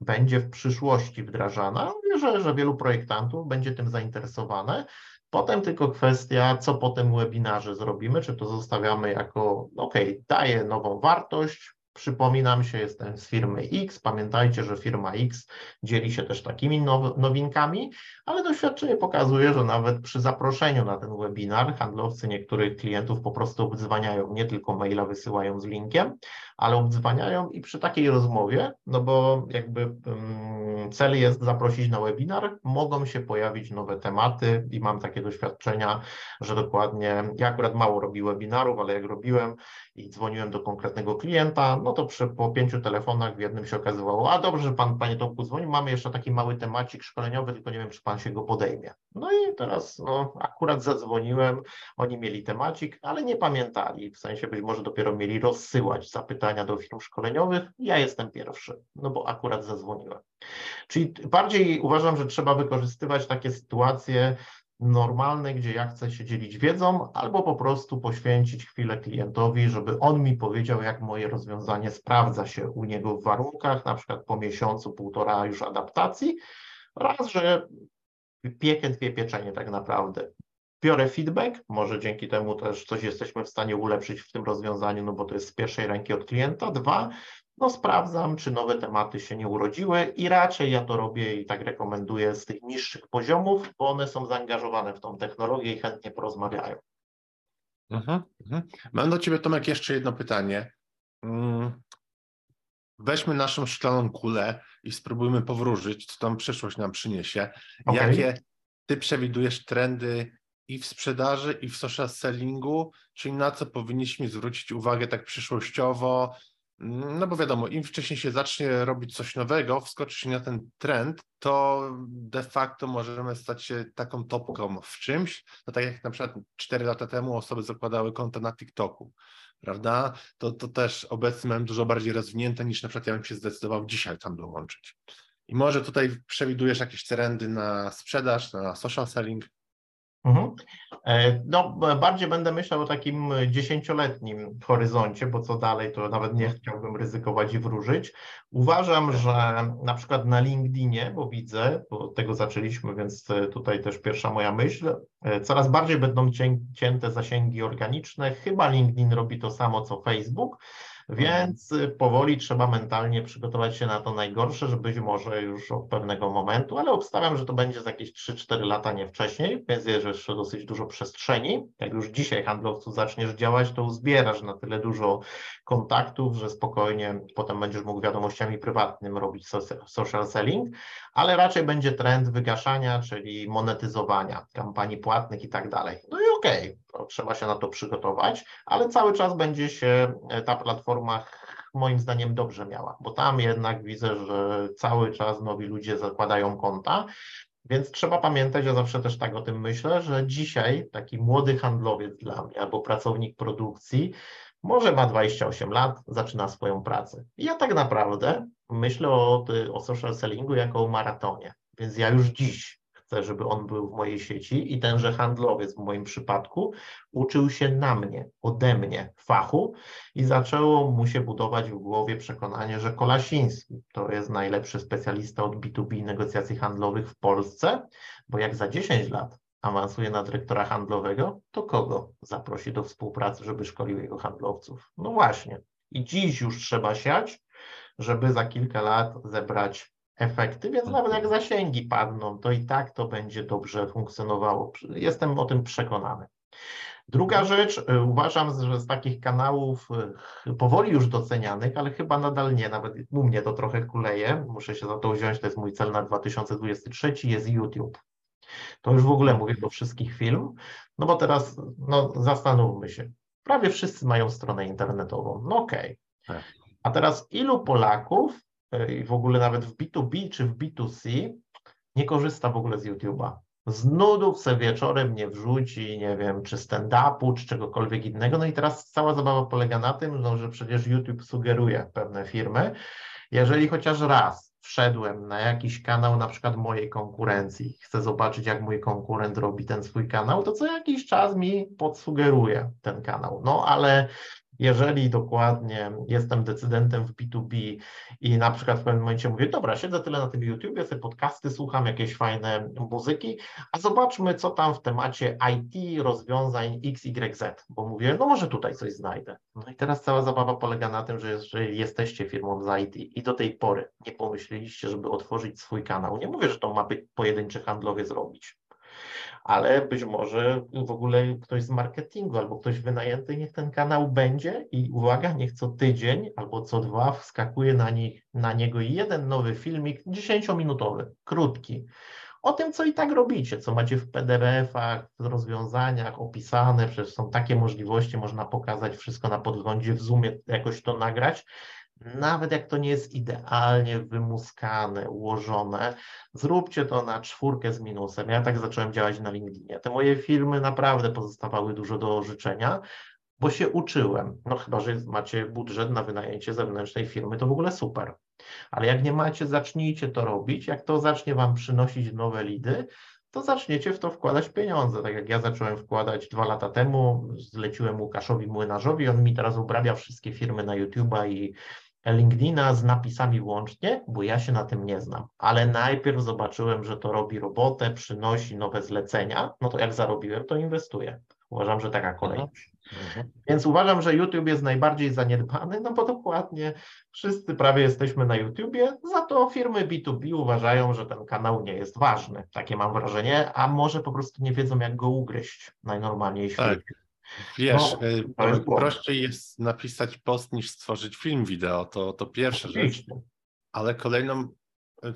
będzie w przyszłości wdrażana. Wierzę, że wielu projektantów będzie tym zainteresowane. Potem tylko kwestia, co po tym webinarze zrobimy, czy to zostawiamy jako, OK, daje nową wartość, Przypominam się, jestem z firmy X. Pamiętajcie, że firma X dzieli się też takimi nowinkami, ale doświadczenie pokazuje, że nawet przy zaproszeniu na ten webinar handlowcy niektórych klientów po prostu obdzwaniają, nie tylko maila wysyłają z linkiem, ale obdzwaniają i przy takiej rozmowie, no bo jakby um, cel jest zaprosić na webinar, mogą się pojawić nowe tematy i mam takie doświadczenia, że dokładnie, ja akurat mało robię webinarów, ale jak robiłem i dzwoniłem do konkretnego klienta, no to przy, po pięciu telefonach w jednym się okazywało, a dobrze, że pan, panie Tomku dzwonił, mamy jeszcze taki mały temacik szkoleniowy, tylko nie wiem, czy pan się go podejmie. No i teraz no, akurat zadzwoniłem, oni mieli temacik, ale nie pamiętali, w sensie być może dopiero mieli rozsyłać zapytania do firm szkoleniowych, ja jestem pierwszy, no bo akurat zadzwoniłem. Czyli bardziej uważam, że trzeba wykorzystywać takie sytuacje, normalne, gdzie ja chcę się dzielić wiedzą, albo po prostu poświęcić chwilę klientowi, żeby on mi powiedział, jak moje rozwiązanie sprawdza się u niego w warunkach, na przykład po miesiącu, półtora już adaptacji, raz, że piekę dwie pieczenie tak naprawdę. Biorę feedback, może dzięki temu też coś jesteśmy w stanie ulepszyć w tym rozwiązaniu, no bo to jest z pierwszej ręki od klienta. Dwa, no sprawdzam, czy nowe tematy się nie urodziły i raczej ja to robię i tak rekomenduję z tych niższych poziomów, bo one są zaangażowane w tą technologię i chętnie porozmawiają. Mhm, mhm. Mam do Ciebie, Tomek, jeszcze jedno pytanie. Mm, weźmy naszą szklaną kulę i spróbujmy powróżyć, co tam przyszłość nam przyniesie. Okay. Jakie Ty przewidujesz trendy i w sprzedaży, i w social sellingu, czyli na co powinniśmy zwrócić uwagę tak przyszłościowo, no bo wiadomo, im wcześniej się zacznie robić coś nowego, wskoczyć na ten trend, to de facto możemy stać się taką topką w czymś. No tak jak na przykład 4 lata temu osoby zakładały konto na TikToku, prawda? To, to też obecnie mam dużo bardziej rozwinięte niż na przykład ja bym się zdecydował dzisiaj tam dołączyć. I może tutaj przewidujesz jakieś trendy na sprzedaż, na social selling? Mhm. E, no, bardziej będę myślał o takim dziesięcioletnim horyzoncie, bo co dalej, to nawet nie chciałbym ryzykować i wróżyć. Uważam, że na przykład na LinkedInie, bo widzę, bo od tego zaczęliśmy, więc tutaj też pierwsza moja myśl, e, coraz bardziej będą cięte zasięgi organiczne. Chyba LinkedIn robi to samo co Facebook. Więc powoli trzeba mentalnie przygotować się na to najgorsze, że być może już od pewnego momentu, ale obstawiam, że to będzie za jakieś 3-4 lata, nie wcześniej, więc jest jeszcze dosyć dużo przestrzeni. Jak już dzisiaj handlowcu zaczniesz działać, to uzbierasz na tyle dużo kontaktów, że spokojnie potem będziesz mógł wiadomościami prywatnym robić social selling, ale raczej będzie trend wygaszania, czyli monetyzowania kampanii płatnych i tak dalej. No i okej, okay, trzeba się na to przygotować, ale cały czas będzie się ta platforma moim zdaniem dobrze miała, bo tam jednak widzę, że cały czas nowi ludzie zakładają konta, więc trzeba pamiętać, ja zawsze też tak o tym myślę, że dzisiaj taki młody handlowiec dla mnie albo pracownik produkcji może ma 28 lat, zaczyna swoją pracę. I ja tak naprawdę myślę o, o social sellingu jako o maratonie, więc ja już dziś chcę, żeby on był w mojej sieci i tenże handlowiec w moim przypadku uczył się na mnie, ode mnie fachu i zaczęło mu się budować w głowie przekonanie, że Kolasiński to jest najlepszy specjalista od B2B negocjacji handlowych w Polsce, bo jak za 10 lat awansuje na dyrektora handlowego, to kogo zaprosi do współpracy, żeby szkolił jego handlowców? No właśnie. I dziś już trzeba siać, żeby za kilka lat zebrać efekty, więc nawet jak zasięgi padną, to i tak to będzie dobrze funkcjonowało. Jestem o tym przekonany. Druga rzecz, y, uważam, że z takich kanałów y, powoli już docenianych, ale chyba nadal nie, nawet u mnie to trochę kuleje, muszę się za to wziąć, to jest mój cel na 2023, jest YouTube. To już w ogóle mówię do wszystkich film, no bo teraz no, zastanówmy się, prawie wszyscy mają stronę internetową, no okej. Okay. Tak. A teraz ilu Polaków E, i w ogóle nawet w B2B czy w B2C nie korzysta w ogóle z YouTube'a. Z nudów se wieczorem nie wrzuci, nie wiem, czy stand-upu, czy czegokolwiek innego. No i teraz cała zabawa polega na tym, no, że przecież YouTube sugeruje pewne firmy. Jeżeli chociaż raz wszedłem na jakiś kanał, na przykład mojej konkurencji, chcę zobaczyć, jak mój konkurent robi ten swój kanał, to co jakiś czas mi podsugeruje ten kanał. No ale jeżeli dokładnie jestem decydentem w B2B i na przykład w pewnym momencie mówię, dobra, siedzę tyle na tym YouTube, sobie podcasty słucham, jakieś fajne muzyki, a zobaczmy, co tam w temacie IT, rozwiązań XYZ, bo mówię, no może tutaj coś znajdę. No i teraz cała zabawa polega na tym, że jeżeli jesteście firmą z IT i do tej pory nie pomyśleliście, żeby otworzyć swój kanał, nie mówię, że to ma być pojedynczy handlowy zrobić, ale być może w ogóle ktoś z marketingu albo ktoś wynajęty, niech ten kanał będzie i uwaga, niech co tydzień albo co dwa wskakuje na, nich, na niego jeden nowy filmik, 10-minutowy, krótki, o tym, co i tak robicie, co macie w PDF-ach, w rozwiązaniach opisane, przecież są takie możliwości, można pokazać wszystko na podglądzie, w Zoomie jakoś to nagrać nawet jak to nie jest idealnie wymuskane, ułożone, zróbcie to na czwórkę z minusem. Ja tak zacząłem działać na LinkedInie. Te moje filmy naprawdę pozostawały dużo do życzenia, bo się uczyłem. No chyba, że macie budżet na wynajęcie zewnętrznej firmy, to w ogóle super. Ale jak nie macie, zacznijcie to robić. Jak to zacznie Wam przynosić nowe lidy, to zaczniecie w to wkładać pieniądze. Tak jak ja zacząłem wkładać dwa lata temu, zleciłem Łukaszowi Młynarzowi, on mi teraz obrabia wszystkie firmy na YouTube'a i LinkedIna z napisami łącznie, bo ja się na tym nie znam, ale najpierw zobaczyłem, że to robi robotę, przynosi nowe zlecenia, no to jak zarobiłem, to inwestuję. Uważam, że taka kolejność. Mhm. Więc uważam, że YouTube jest najbardziej zaniedbany, no bo dokładnie wszyscy prawie jesteśmy na YouTubie, za to firmy B2B uważają, że ten kanał nie jest ważny. Takie mam wrażenie, a może po prostu nie wiedzą, jak go ugryźć najnormalniej w tak. świecie. Wiesz, no, jest prościej jest napisać post niż stworzyć film wideo, to, to pierwsza rzecz. Ale kolejną,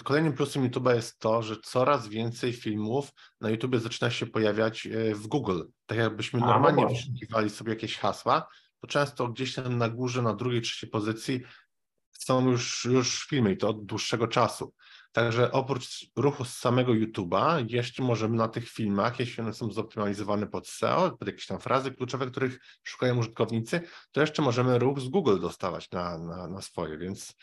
kolejnym plusem YouTube'a jest to, że coraz więcej filmów na YouTube zaczyna się pojawiać e, w Google. Tak jakbyśmy A, no normalnie no wyszukiwali sobie jakieś hasła, to często gdzieś tam na górze, na drugiej, trzeciej pozycji są już, już filmy i to od dłuższego czasu. Także oprócz ruchu z samego YouTube'a, jeszcze możemy na tych filmach, jeśli one są zoptymalizowane pod SEO, pod jakieś tam frazy kluczowe, których szukają użytkownicy, to jeszcze możemy ruch z Google dostawać na, na, na swoje, więc,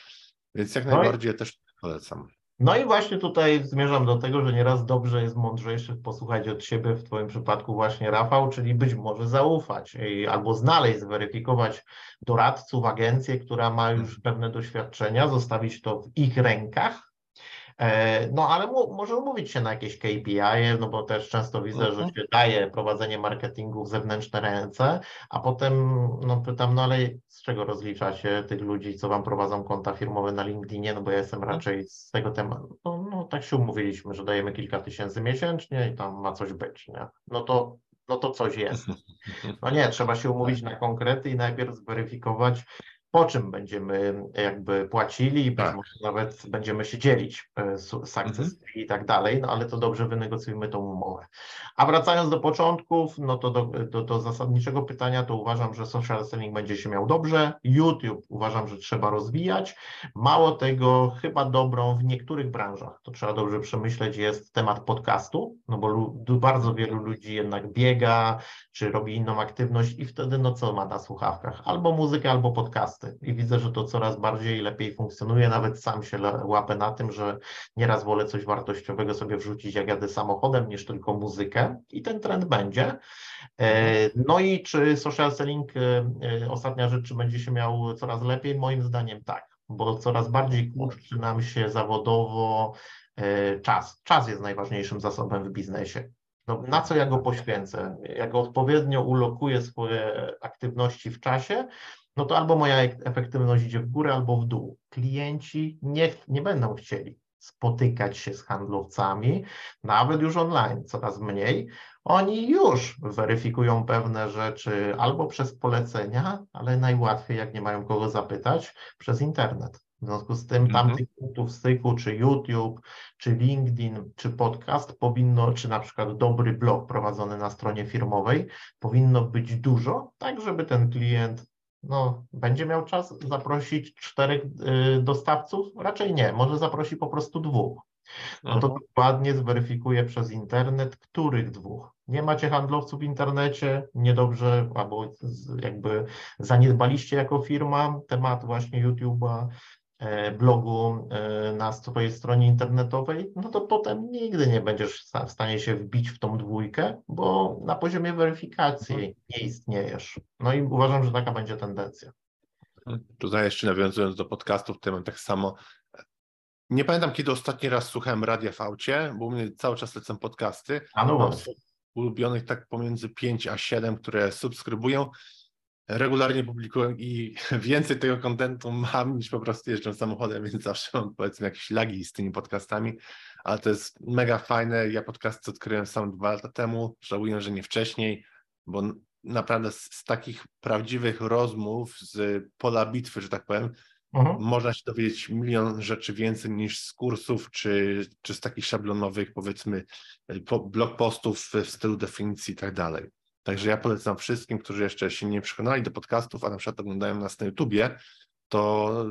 więc jak no najbardziej i... też polecam. No i właśnie tutaj zmierzam do tego, że nieraz dobrze jest mądrzejszych posłuchać od siebie, w Twoim przypadku właśnie Rafał, czyli być może zaufać albo znaleźć, zweryfikować doradców, agencję, która ma już hmm. pewne doświadczenia, zostawić to w ich rękach, no ale mu, może umówić się na jakieś KPI, no bo też często widzę, że mhm. się daje prowadzenie marketingu w zewnętrzne ręce, a potem no pytam, no ale z czego rozlicza się tych ludzi, co wam prowadzą konta firmowe na LinkedInie, no bo ja jestem mhm. raczej z tego tematu, no, no tak się umówiliśmy, że dajemy kilka tysięcy miesięcznie i tam ma coś być, nie? No to no to coś jest. No nie, trzeba się umówić na konkrety i najpierw zweryfikować, po czym będziemy jakby płacili, tak. może nawet będziemy się dzielić e, z akces mhm. i tak dalej, no ale to dobrze wynegocjujmy tą umowę. A wracając do początków, no to do, do, do zasadniczego pytania, to uważam, że social selling będzie się miał dobrze, YouTube uważam, że trzeba rozwijać. Mało tego, chyba dobrą w niektórych branżach, to trzeba dobrze przemyśleć, jest temat podcastu, no bo bardzo wielu ludzi jednak biega, czy robi inną aktywność i wtedy no co ma na słuchawkach? Albo muzykę, albo podcast podcasty i widzę, że to coraz bardziej lepiej funkcjonuje. Nawet sam się łapę na tym, że nieraz wolę coś wartościowego sobie wrzucić, jak jadę samochodem, niż tylko muzykę i ten trend będzie. E, no i czy social selling, e, e, ostatnia rzecz, czy będzie się miał coraz lepiej? Moim zdaniem tak, bo coraz bardziej kurczy nam się zawodowo czas. Czas jest najważniejszym zasobem w biznesie. No, na co ja go poświęcę? Jak odpowiednio ulokuję swoje aktywności w czasie, no to albo moja efektywność idzie w górę, albo w dół. Klienci nie, nie będą chcieli spotykać się z handlowcami, nawet już online, coraz mniej. Oni już weryfikują pewne rzeczy albo przez polecenia, ale najłatwiej, jak nie mają kogo zapytać, przez internet. W związku z tym tam mhm. tych punktów styku, czy YouTube, czy LinkedIn, czy podcast powinno, czy na przykład dobry blog prowadzony na stronie firmowej, powinno być dużo, tak żeby ten klient no, będzie miał czas zaprosić czterech y, dostawców? Raczej nie, może zaprosi po prostu dwóch. No to mhm. dokładnie zweryfikuje przez internet, których dwóch. Nie macie handlowców w internecie, niedobrze, albo jakby zaniedbaliście jako firma temat właśnie YouTube'a, blogu e, na swojej stronie internetowej, no to potem nigdy nie będziesz w stanie się wbić w tą dwójkę, bo na poziomie weryfikacji mhm. nie istniejesz. No i uważam, że taka będzie tendencja. Tutaj jeszcze nawiązując do podcastów, to mam tak samo. Nie pamiętam, kiedy ostatni raz słuchałem radia w aucie, bo u mnie cały czas lecą podcasty. A no właśnie. Ulubionych tak pomiędzy 5 a 7, które subskrybują regularnie publikuję i więcej tego kontentu mam niż po prostu jeżdżę samochodem, więc zawsze mam powiedzmy jakieś lagi z tymi podcastami, ale to jest mega fajne. Ja podcast odkryłem sam dwa lata temu, żałuję, że nie wcześniej, bo naprawdę z, z takich prawdziwych rozmów z pola bitwy, że tak powiem, mhm. można się dowiedzieć milion rzeczy więcej niż z kursów, czy, czy z takich szablonowych powiedzmy blog postów w stylu definicji i tak dalej. Także ja polecam wszystkim, którzy jeszcze się nie przekonali do podcastów, a na przykład oglądają nas na YouTubie, to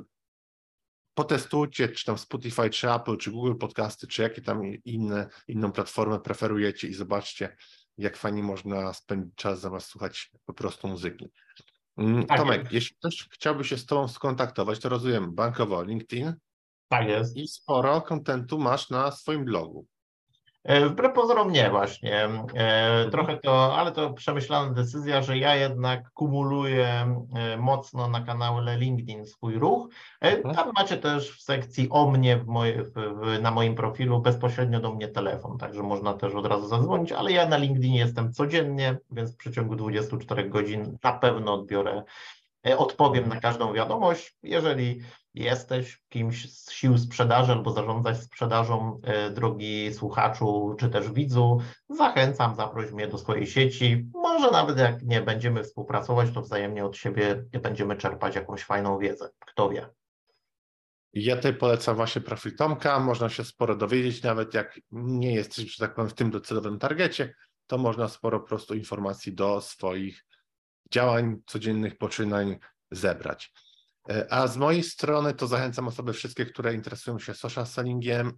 potestujcie, czy tam Spotify, czy Apple, czy Google Podcasty, czy jakie tam inne, inną platformę preferujecie i zobaczcie, jak fajnie można spędzić czas zamiast słuchać po prostu muzyki. Mm, tak Tomek, jeśli ktoś chciałby się z Tobą skontaktować, to rozumiem bankowo LinkedIn. Tak jest. I sporo kontentu masz na swoim blogu. E, Wbrew pozorom nie właśnie. E. Trochę to, ale to przemyślana decyzja, że ja jednak kumuluję e, mocno na kanale LinkedIn swój ruch. Mhm. Tam macie też w sekcji o mnie w moje, w, na moim profilu bezpośrednio do mnie telefon, także można też od razu zadzwonić, ale ja na LinkedInie jestem codziennie, więc w przeciągu 24 godzin na pewno odbiorę, odpowiem na każdą wiadomość. Jeżeli jesteś kimś z sił sprzedaży albo zarządzać sprzedażą, e, drogi słuchaczu czy też widzu, zachęcam, zaproś mnie do swojej sieci. Może nawet jak nie będziemy współpracować, to wzajemnie od siebie będziemy czerpać jakąś fajną wiedzę. Kto wie. Ja tutaj polecam właśnie profil Tomka, można się sporo dowiedzieć, nawet jak nie jesteś, że tak powiem, w tym docelowym targecie, to można sporo po prostu informacji do swoich działań, codziennych poczynań zebrać. E, A z mojej strony to zachęcam osoby wszystkie, które interesują się social sellingiem,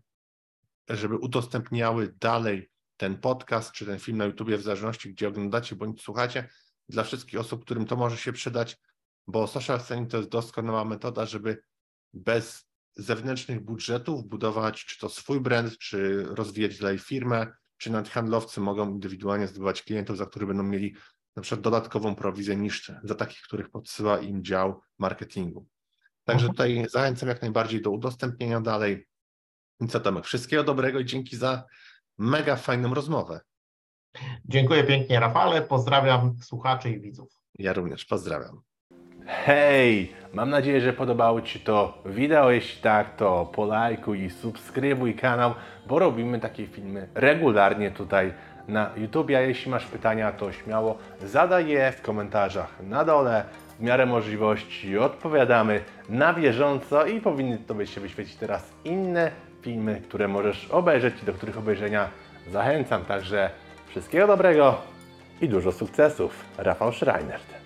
żeby udostępniały dalej ten podcast czy ten film na YouTubie, w zależności gdzie oglądacie bądź słuchacie, dla wszystkich osób, którym to może się przydać, bo social selling to jest doskonała metoda, żeby bez zewnętrznych budżetów budować czy to swój brand, czy rozwijać dalej firmę, czy nawet handlowcy mogą indywidualnie zdobywać klientów, za których będą mieli na przykład dodatkową prowizję niż za takich, których podsyła im dział marketingu. Także Mhm. tutaj zachęcam jak najbardziej do udostępnienia dalej. I co Tomek, wszystkiego dobrego i dzięki za mega fajną rozmowę. Dziękuję pięknie, Rafale. Pozdrawiam słuchaczy i widzów. Ja również pozdrawiam. Hej! Mam nadzieję, że podobało Ci to wideo. Jeśli tak, to polajkuj i subskrybuj kanał, bo robimy takie filmy regularnie tutaj na YouTube. A jeśli masz pytania, to śmiało zadaj je w komentarzach na dole. W miarę możliwości odpowiadamy na bieżąco i powinny Tobie się wyświecić teraz inne filmy, które możesz obejrzeć i do których obejrzenia zachęcam. Także wszystkiego dobrego i dużo sukcesów. Rafał Schreiner.